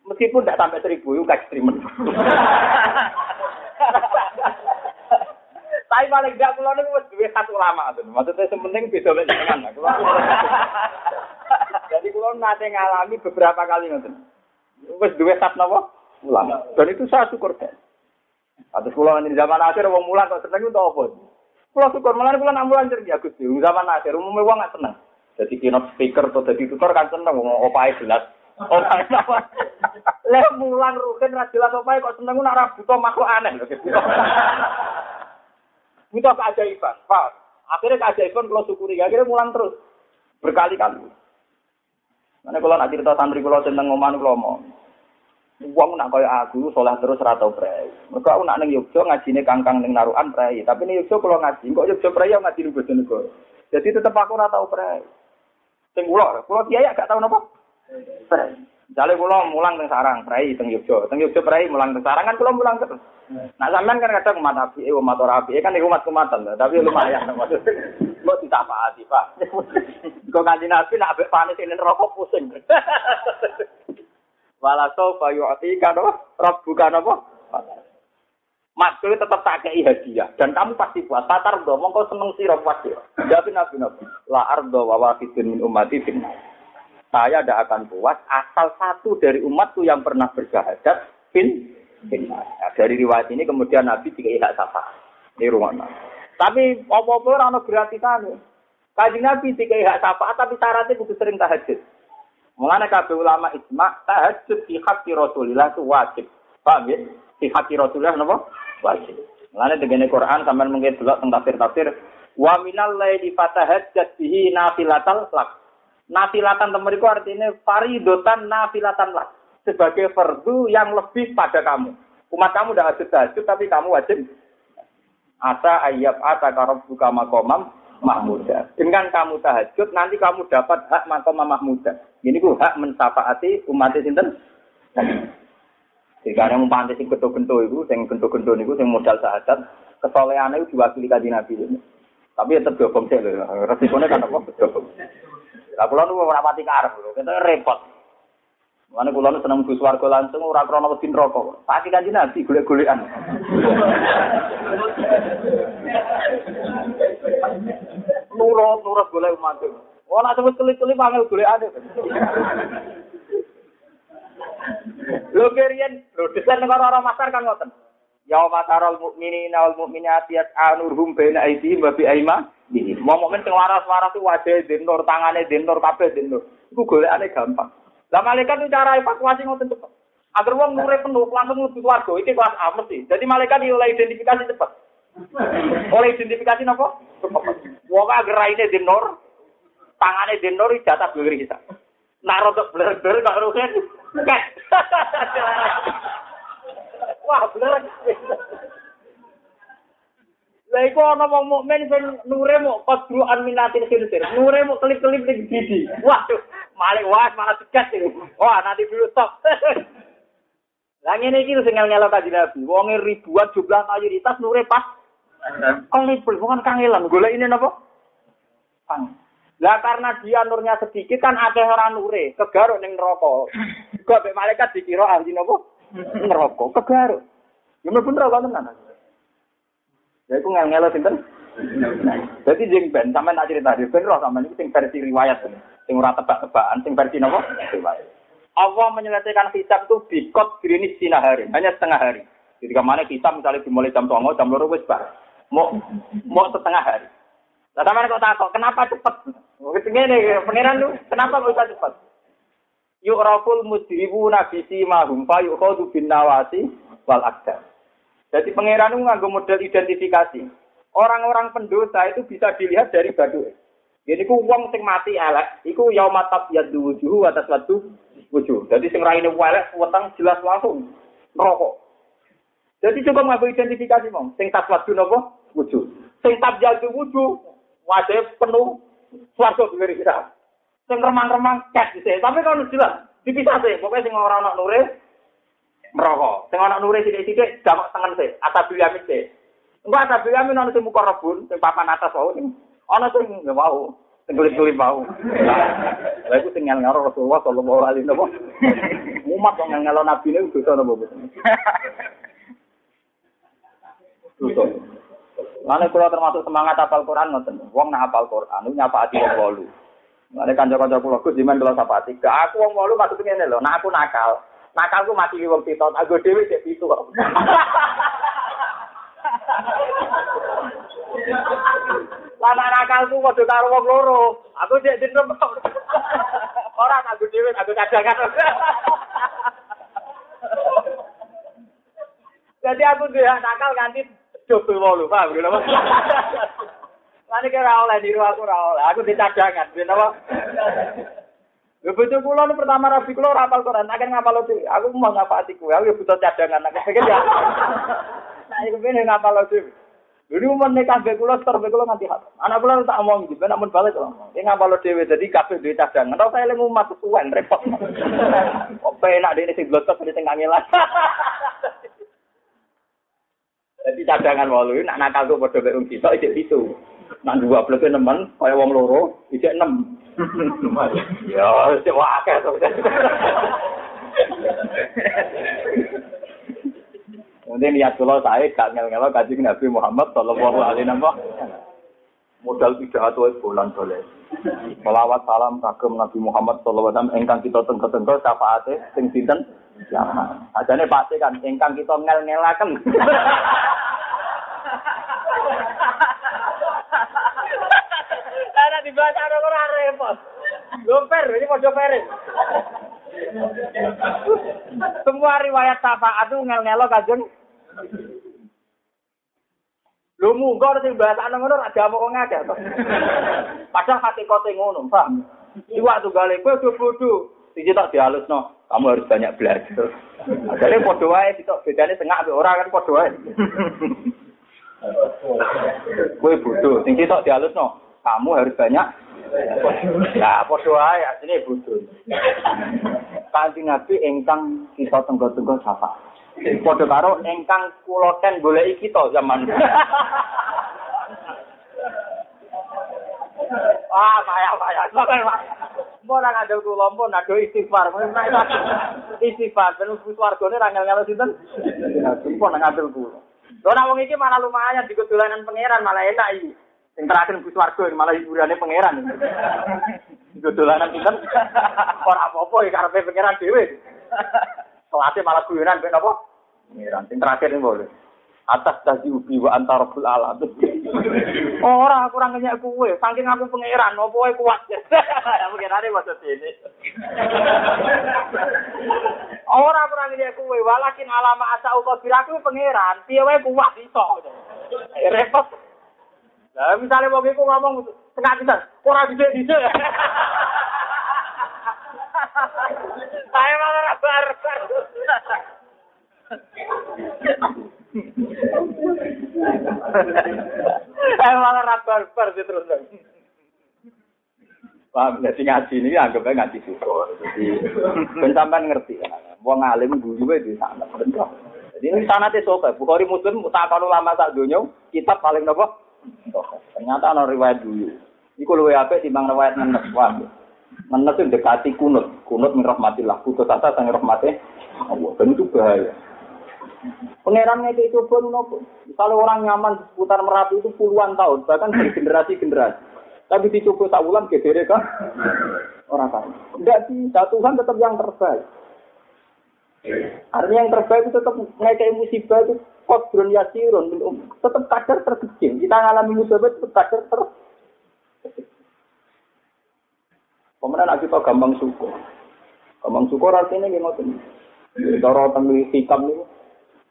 Meskipun tidak sampai seribu, itu ekstremen. Tapi paling tidak kulo ini wis duwe khas ulama tuh. Maksudnya sementing beda mek jenengan. Jadi kulo nate ngalami beberapa kali ngoten. Wis duwe khas napa? Ulama. Dan itu saya syukur. Atus kulo di zaman akhir wong mulan kok seneng itu apa? Kulo syukur malah kulo nak mulan cerdik Agus. Zaman akhir umumnya wong gak seneng. Jadi keynote speaker atau jadi tutor kan seneng ngomong opae jelas. Ora apa. Lah mulan rugen ra jelas opae kok seneng nak ra buta makhluk aneh lho. Buta keajaiban, Pak. Akhirnya keajaiban kalau syukuri, akhirnya mulang terus. Berkali-kali. Karena kalau nak cerita santri kalau tentang ngoman kalau mau. Uang nak kaya aku, sholat terus ratau prei. Mereka aku nak neng Yogyo ngajine kangkang neng naruhan prei. Tapi neng Yogyo kalau ngaji, kok Yogyo prei yang ngaji nunggu Bojonegoro. Jadi tetap aku ratau prei. Sing kula, kula kiai gak tau napa? Prei. Jale kula mulang teng sarang prei teng Yogyo. Teng Yogyo prei mulang teng sarang kan kula mulang terus. Nah sampean kan kadang umat api, eh, umat ora api, kan umat kumatan, tapi lumayan maksudnya. Kok ditapaati, Pak. Kok kanjeng Nabi nak ambek panis ini rokok pusing. Wala sofa yu'ti kan apa? bukan apa? Maksudnya tetap tak kei hadiah dan kamu pasti puas. Tatar do, mongko seneng sira puas ya. Jadi nabi nabi, la ardo wa wafidun min ummati finna. Saya tidak akan puas asal satu dari umatku yang pernah berjahadat fin finna. Nah, dari riwayat ini kemudian nabi tiga hak sapa. Ini rumah Tapi apa-apa orang gratisan. Kaji nabi tiga hak sapa, tapi syaratnya kudu sering tahajud. Mengenai kabeh ulama ijma tahajud di hati Rasulillah itu wajib. Paham ya? Di hati Rasulillah napa? Wajib. Mengenai dengan Quran sampean mungkin delok tentang tafsir-tafsir wa minal laili fatahajjat bihi nafilatal lak. Nafilatan temeriku artinya faridotan nafilatan lak. Sebagai fardu yang lebih pada kamu. Umat kamu udah hajud tahajud tapi kamu wajib Asa ayat ata karob buka makomam mahmuda. Dengan kamu tahajud, nanti kamu dapat hak makomam mahmuda. Ini ku hak mensafaati umat sinten. Jika yang mempantai sing gento-gento itu, sing gento-gento itu, sing modal sahadat, kesolehan itu diwakili kaji nabi ini. Tapi ya tetap sih loh. Resikonya kan apa? Lah kula nu ora pati karep lho, kita repot. Mana kula nu seneng Gus warga langsung ora krana wedi neraka. Pati kanjeng Nabi golek-golekan. Nurut, nurut golek umat. Oh, nak sebut keli-keli panggil golek ade. Lho kerian, lho desain negara orang masar kan ngoten. Ya wa tarol mukminina wal mukminati yas'anurhum baina aydihim wa bi aima. Mau mukmin sing waras-waras ku wajah dinur, tangane dinur, kabeh dinur. Iku golekane gampang. Lah malaikat itu cara evakuasi ngoten cepet. Agar wong nure penuh langsung mlebu warga, iki kelas A mesti. Jadi malaikat oleh identifikasi cepet. Oleh identifikasi napa? Wong agar raine dinur, tangane dinur jatah dhewe kita. Nah, rodok bler-bler kok rugen. Wah, bener. Lah iku ana wong mukmin sing nure mok qadruan minatin khirsir. Nure mok kelip-kelip ning gidi. Waduh, malik was malah tegas iki. Wah, nanti dulu stop. Lah ngene iki sing ngel-ngelo kanjeng Nabi. Wong ribuan jumlah mayoritas nure pas kelip bukan kangelan. Golek ini napa? Pang. Lah karena dia nurnya sedikit kan akeh ora nure, kegaruk ning neraka. Kok mek malaikat dikira ahli napa? Neraka, kegaruk. Ya mlebu neraka tenan. Ya iku ngel-ngelo sinten? Jadi jeng ben sampean tak cerita ben roh sampean iki sing versi riwayat sing ora tebak-tebakan, sing versi napa? Riwayat. Allah menyelesaikan hisab itu bikot grinis sinahari, hanya setengah hari. Jadi ke mana kita misalnya dimulai jam tongo, jam loro wis bar. Mau mau setengah hari. Nah, sama kok takut, kenapa cepet? Ngene, pangeran lu, kenapa bisa cepet? Yuk raful mujribu nabi si mahum fa yuk khodu bin nawasi wal akdar. Jadi pangeran itu nganggo model identifikasi. Orang-orang pendosa itu bisa dilihat dari badu. Jadi ku wong sing mati elek, iku yaumatab yadu wujuhu atas watu wujuh. Jadi sing raine elek weteng jelas langsung rokok. Jadi coba nganggo identifikasi mong. Sing taswadu napa? Wujuh. Sing tabjadu wujuh wajib penuh swarga dhewe kita. Sing remang-remang cek dhisik. Tapi kalau jelas dipisah sih. Pokoknya sing ora ana nure merokok. Sing ana nure sithik-sithik jamak tengen sih. Atabil yamin sih. Enggak atabil yamin ana sing muka rebun, sing papan atas wae ning ana sing nggak mau. Sing kulit-kulit mau. Lah iku sing ngel-ngel Rasulullah sallallahu alaihi wasallam. Umat kok ngel-ngel nabi ne dosa napa boten. Dosa. Mana kula termasuk semangat apal Quran ngoten. Wong nak apal Quran niku nyapaati wong Mane kanca-kanca kula Gus jiman kula sapati. Gak aku wong wolu maksud ngene lho, nak aku nakal. Nakalku mati wong pitot, aku dhewe cek pitu kok. Lama nakalku padha karo wong loro. Aku cek dinem. Ora aku dhewe aku cadangan. Jadi aku dia nakal ganti coba wolu, paham apa? Lani kira oleh niru aku ora oleh, aku dicadangan, gitu apa? Ya bojo kula pertama rabi kula ora hafal Quran, akan ngapal itu. Aku mau ngapal atiku, aku ya butuh cadangan, aku pikir ya. Nah, aku pengen ngapal itu. Jadi umur nek kabeh kula setor kula nganti hafal. Anak kula tak omong iki, ben amun balik kok. Ki ngapal dhewe dadi kabeh duwe cadangan. Ora eling umat tuwen repot. Kok enak dene sing blotot sing kangelan. Jadi cadangan walu nak nakal tuh pada beung kita ijek itu. Nak dua belas nemen kaya wong loro ijek enam. ya, sik akeh to. Kemudian niat kula saya gak ngel-ngelo kanjeng Nabi Muhammad sallallahu alaihi wasallam. Modal pidato bulan boleh. Melawat salam kagem Nabi Muhammad sallallahu alaihi wasallam ingkang kita tengko-tengko syafaate sing sinten? Jangan. Ajane pasti kan ingkang kita ngel-ngelaken. Ada dibaca ada orang repot. Lomper, ini mau perin. Semua riwayat syafaat itu ngel-ngelo kajun. Lu munggah sing bahasa ana ngono ra diamuk wong akeh. Padahal hati kote ngono, paham? Iwak tunggale kowe do bodho. Iki tak dihalusno. Kamu harus banyak belajar. Akhirnya padha wae sitok bedane tengah ambek ora kan padha wae. Kowe bodoh, sing sitok dihalusno. Kamu harus banyak Ya, padha wae asline bodoh. Kanjeng Nabi ingkang kita tenggo-tenggo sapa. Padha karo ingkang kula ten goleki kita zaman. Wah, payah payah. Mbok nang ngandel kula mbok nado istighfar. Istighfar ben mlebu swargane ra ngel-ngel sinten. Mbok nang ngandel kula. Lho nak wong iki malah lumayan dikudulanan pangeran malah enak iki. Sing terakhir mlebu swarga malah hiburane pangeran. Dikudulanan sinten. Ora apa-apa ya karepe pangeran dhewe. Kelasnya malah guyonan ben apa? Pangeran. Sing terakhir boleh. Atas tadi ubi wa antarabul alam. Ora kurang kenyak kue, saking aku pangeran, opo wae kuat. Pangerane maksud ini. Ora kurang kenyak kue, walakin alama asa uko biraku pangeran, piye kuat iso. Repot. Lah misalnya wong iku ngomong tengah pisan, ora dhisik-dhisik. Saya malah barbar. Eh malah ra barbar terus. Paham jadi ngaji ini anggapnya ngaji syukur. Jadi sampean ngerti. Wong alim guru di sana. Jadi ini sana teh sobat. Bukhari Muslim tak kalau lama sak dunia kitab paling nopo. Ternyata ana riwayat dulu. Iku luwe apik timbang riwayat nenes wae. Nenes itu dekati kunut, kunut min rahmatillah, putus asa sang rahmate Allah. Dan itu bahaya. Pangeran itu itu pun. Kalau orang nyaman seputar Merapi itu puluhan tahun, bahkan bergenerasi-generasi. Tapi dicoba tak ulang gedere kan orang kan. Tidak bisa, Tuhan tetap yang terbaik. Artinya yang terbaik itu tetap ngekei musibah itu kodron yasirun. Tetap kadar terkecil. Kita ngalami musibah itu kadar ter Kemudian kita gampang syukur. Gampang syukur artinya gimana? Cara tentang hikam ini,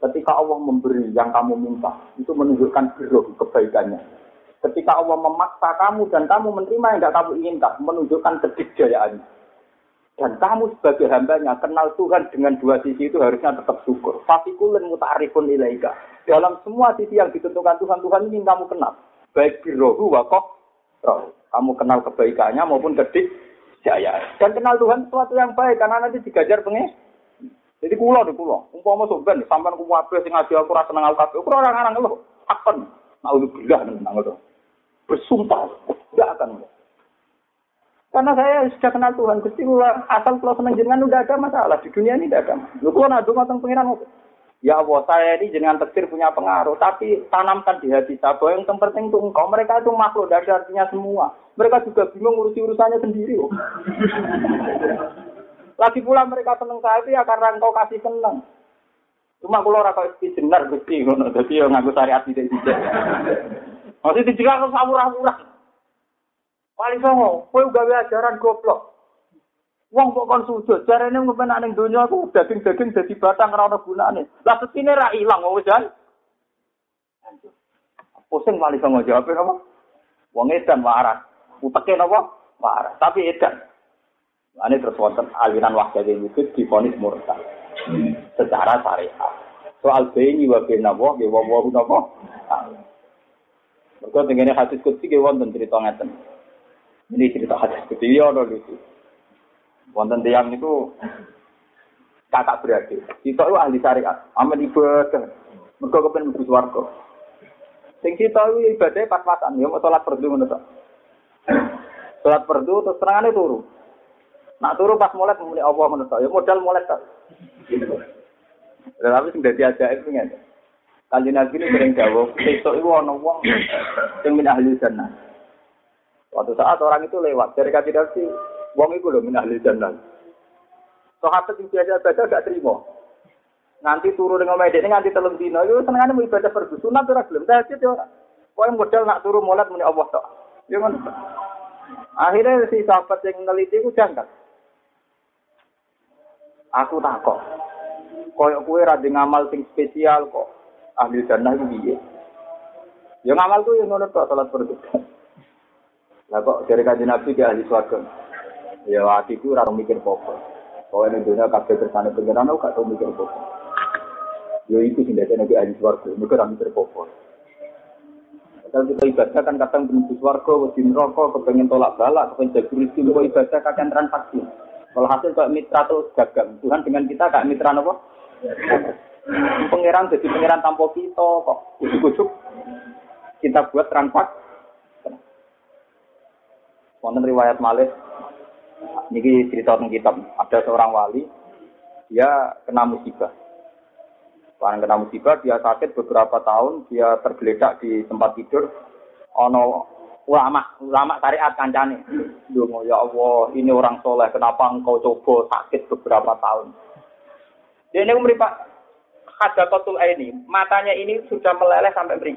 ketika Allah memberi yang kamu minta, itu menunjukkan biru kebaikannya. Ketika Allah memaksa kamu dan kamu menerima yang tidak kamu inginkan, menunjukkan kedikdayaannya. Dan kamu sebagai hambanya kenal Tuhan dengan dua sisi itu harusnya tetap syukur. Fasikulun muta'arifun ilaika. Dalam semua sisi yang ditentukan Tuhan, Tuhan ini kamu kenal. Baik birohu wakok Kamu kenal kebaikannya maupun kedik jaya. Dan kenal Tuhan sesuatu yang baik karena nanti digajar pengen. Jadi kulo di kulo. Umpama sampean sampean ku wae sing ngaji aku ora seneng aku kabeh. Kulo orang-orang lho. Akan. Naudzubillah nang ngono. Bersumpah tidak akan. Karena saya sudah kenal Tuhan, Gusti asal kalau senang jenengan udah ada masalah di dunia ini tidak ada. Lu kalau nado matang pengiran Ya Allah, saya ini jenengan tektir punya pengaruh, tapi tanamkan di hati saya bahwa yang terpenting itu engkau. Mereka itu makhluk, dari artinya semua. Mereka juga bingung ngurusi urusannya sendiri. Lagi pula mereka senang saya itu ya karena engkau kasih senang. Cuma kalau orang kau benar Gusti, jadi yang ngaku syariat tidak tidak. Masih dijengak ke samurah-murah. Paling songo, kowe gawe ajaran goblok. Wong kok kon sujud, jarene ngopen ning donya aku daging-daging dadi batang ora ono gunane. Lah sesine ra ilang wong jan. Pusing paling songo jawab apa? Wong edan waras. Uteke napa? Waras, tapi edan. Ini terus wonten aliran wahda yang itu difonis murtad secara syariat. Soal bayi wa bin nawa, wa wa nawa. Mereka dengan hadis kutsi, wonten cerita ngeten. Ini cerita hadis kutsi, ya ada lucu. Wonten tiang itu kakak beradik. Kita itu ahli syariat, amal ibadah. Mereka kepen mlebu swarga. Sing kita itu ibadah pas-pasan, ya mau sholat perdu ngono. Sholat perdu terus terangane turu. Nak turu pas mulai muni Allah ngono. Ya modal mulai tok. Tapi sing dadi ajaib ngene. Kanjeng Nabi ini sering jawab, besok itu ana wong sing min ahli jannah. Suatu saat orang itu lewat dari kaki Nabi, wong itu loh min ahli jannah. Sahabat yang biasa baca gak terima. Nanti turun dengan media ini nganti telung dino, itu senengannya mau ibadah perdu sunat ora gelem. Tahajud ya ora. Modal nak turu molat muni Allah tok. Ya ngono. Akhirnya si sahabat yang neliti itu jangkat. Aku takok. Koyok kue rada ngamal sing spesial kok. Ahli jannah itu piye? Ya ngamal tuh yang ngono tok salat berdoa. Lah kok dari kanjeng Nabi ke ahli swarga. Ya hatiku ora mikir apa Pokoknya ini dunia kabeh kersane pengiran gak tau mikir apa Ya itu sing dadi nabi ahli swarga, mikir ora mikir apa Kalau kita ibadah kan kadang menuju swarga, wedi neraka, kepengen tolak balak, kepengen jago rezeki, ibadah kakek transaksi. Kalau hasil kayak mitra tuh dagang, Tuhan dengan kita kayak mitra apa? Pangeran jadi pangeran tanpa kita kok ujuk-ujuk kita buat transak. Wonten riwayat Malik, ini cerita tentang kitab. Ada seorang wali, dia kena musibah. Karena kena musibah, dia sakit beberapa tahun, dia tergeletak di tempat tidur. Ono ulama, ulama syariat kancane. Dungo ya Allah, ini orang soleh, kenapa engkau coba sakit beberapa tahun? Dia ini umri Pak Hadapatul ini, matanya ini sudah meleleh sampai beri.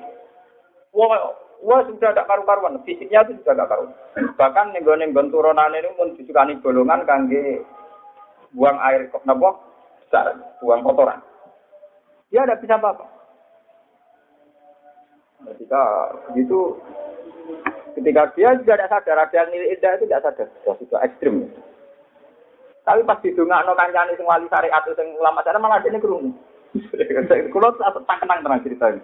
Wah, wah sudah tidak karu-karuan, fisiknya itu sudah tidak karuan. Bahkan nenggon-nenggon turunan ini pun disukani golongan kangge buang air kok nabo, buang kotoran. Dia tidak bisa apa-apa. Ketika begitu, ketika dia juga tidak sadar, ada yang nilai indah itu tidak sadar, sudah, sudah ekstrim. Tapi pas didongakno kancane sing wali syariat sing ulama syariat malah dene krungu. Kulo tak kenang tenan cerita ini.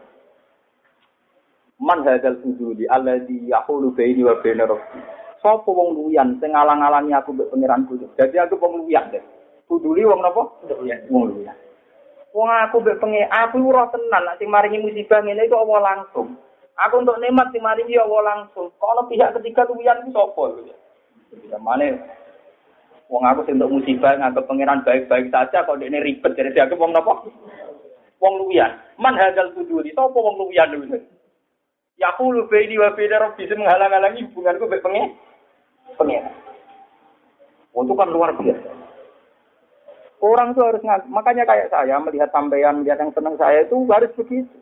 Man hadzal fuduli alladzi yahulu baini wa baina rabbi. Sopo wong luyan sing ngalang-alangi aku mbek pangeranku. Dadi aku wong luyan deh. Fuduli wong napa? Wong luyan. Wong aku mbek pengen aku ora tenan nek sing maringi musibah ngene iku Allah langsung. Aku untuk nikmat sing mari ya Allah langsung. Kalau pihak ketiga luwian ku sapa lho ya. Mana Wong aku sing untuk musibah nganggep pangeran baik-baik saja kok ini ribet jadi dianggap wong napa? Wong luwian. Man hadal sujudi sapa wong luwian lho. Yaqulu baini wa baina rabbi menghalang-halangi hubunganku mbek pengen pengen. Oh, kan luar biasa. Orang itu harus ngaku. Makanya kayak saya melihat sampean, melihat yang senang saya itu harus begitu.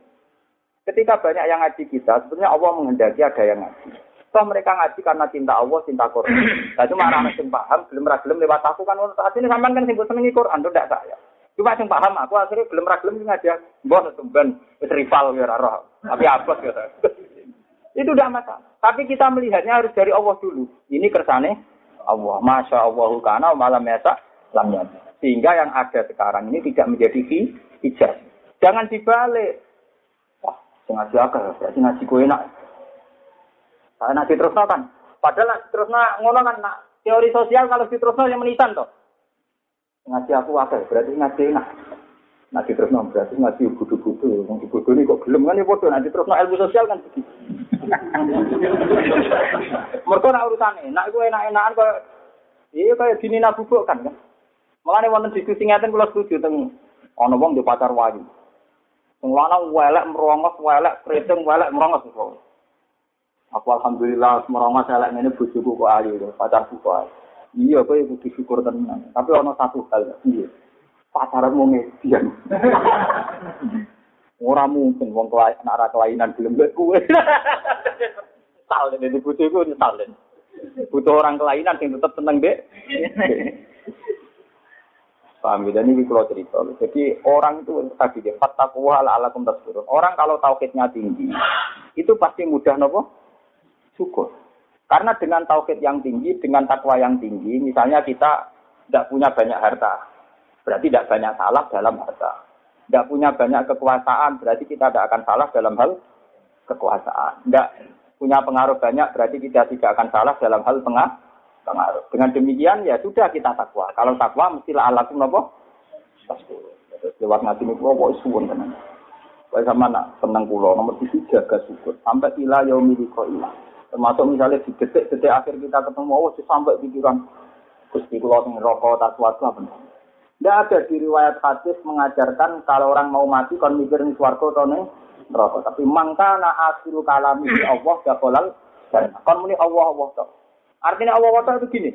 Ketika banyak yang ngaji kita, sebenarnya Allah menghendaki ada yang ngaji. Toh mereka ngaji karena cinta Allah, cinta Quran. Nah, cuma anak yang paham, belum ragilem lewat aku kan saat ini sampean kan sing senengi Quran, itu tidak saya. Cuma yang paham aku akhirnya belum ragilem ngaji. Bon, tumben, rival ya roh. Tapi apa ya. Itu udah masalah. Tapi kita melihatnya harus dari Allah dulu. Ini kersane Allah. Masya Allah karena malam biasa lamnya. Sehingga yang ada sekarang ini tidak menjadi hijab. Jangan dibalik. Wah, ngaji agak, berarti ngaji gue enak. Saya nanti terus kan. Padahal terus ngono kan nak teori sosial kalau diterusno yang menitan toh. Ngaji aku agak, berarti ngaji enak. Nanti terus berarti ngaji budu-budu, mau budu ini kok belum kan ya. Nanti terus ilmu sosial kan begitu. Mereka nak urusan enak, gue enak-enakan kok. Iya kayak dini nabubuk kan kan. Makanya wonten diskusi ngeten kula setuju teng ana wong di pacar wayu. Sing lanang welek merongos, welek keriting, welek merongos kok. Aku alhamdulillah merongos elek ngene bojoku kok ayu, pacarku kok ayu. Iya kowe kudu syukur tenan. Tapi ana satu hal, iya pacaran mau ngedian. Orang mungkin wong kelai anak kelainan belum buat kue. Salen ini butuh itu salen. Butuh orang kelainan yang tetap tenang deh. Paham ya? Dan ini kalau cerita. Jadi orang itu tadi dia fattaquwa ala alakum tasbirun. Orang kalau tauhidnya tinggi, itu pasti mudah nopo syukur. Karena dengan tauhid yang tinggi, dengan takwa yang tinggi, misalnya kita tidak punya banyak harta, Berarti tidak banyak salah dalam harta. Tidak punya banyak kekuasaan, berarti kita tidak akan salah dalam hal kekuasaan. Tidak punya pengaruh banyak, berarti kita tidak akan salah dalam hal pengaruh. Dengan demikian, ya sudah kita takwa. Kalau takwa, mestilah alakum nopo. Lewat ngaji ini, kok suwun tenan. Kayak sama nak tenang pulau nomor tujuh jaga syukur sampai ila yaumil ilah. Termasuk misalnya di detik-detik akhir kita ketemu Allah sampai pikiran Gusti kula sing rokok tak suatu apa tidak ada di riwayat hadis mengajarkan kalau orang mau mati kon mikir nih swarga atau nih neraka. Tapi mangka na asilu kalami Allah kolal dan kon muni Allah Allah toh. Artinya Allah Allah itu gini.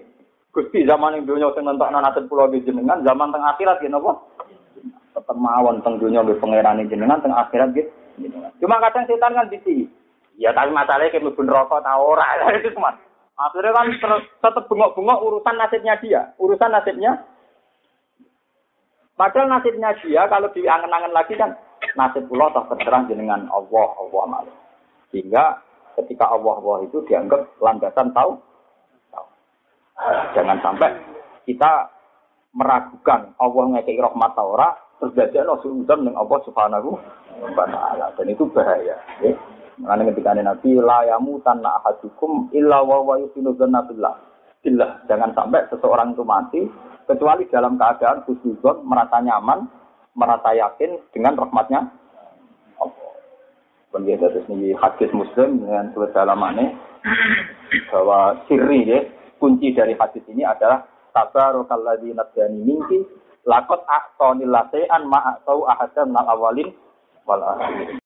Gusti zaman yang dunia sing nentok nanatin pulau di jenengan, zaman tengah akhirat gini apa? Tetap mawon teng dunia di pangeran jenengan teng akhirat gitu. Cuma kadang setan kan di Ya tapi masalahnya kayak mlebu rokok ta ora itu cuma. Akhirnya kan tetap bengok-bengok urusan nasibnya dia, urusan nasibnya Padahal nasibnya dia kalau diangen-angen lagi kan nasib pula toh terserang dengan Allah Allah malu. Sehingga ketika Allah Allah itu dianggap landasan tahu. Jangan sampai kita meragukan Allah ngekei rahmat ora terus dadekno suudzon dengan Allah Subhanahu wa taala dan itu bahaya ya. Mengenai ketika Nabi la yamutanna ahadukum illa wa wa yusinu billah. Jangan sampai seseorang itu mati kecuali dalam keadaan khusyuzon merasa nyaman, merasa yakin dengan rahmatnya Allah. Kemudian dari sini hadis Muslim dengan kedalamannya bahwa sirri ya, kunci dari hadis ini adalah tabarakalladzi nabdani minki lakot a'tani lasean ma'atau ahadan nal awalin wal akhirin.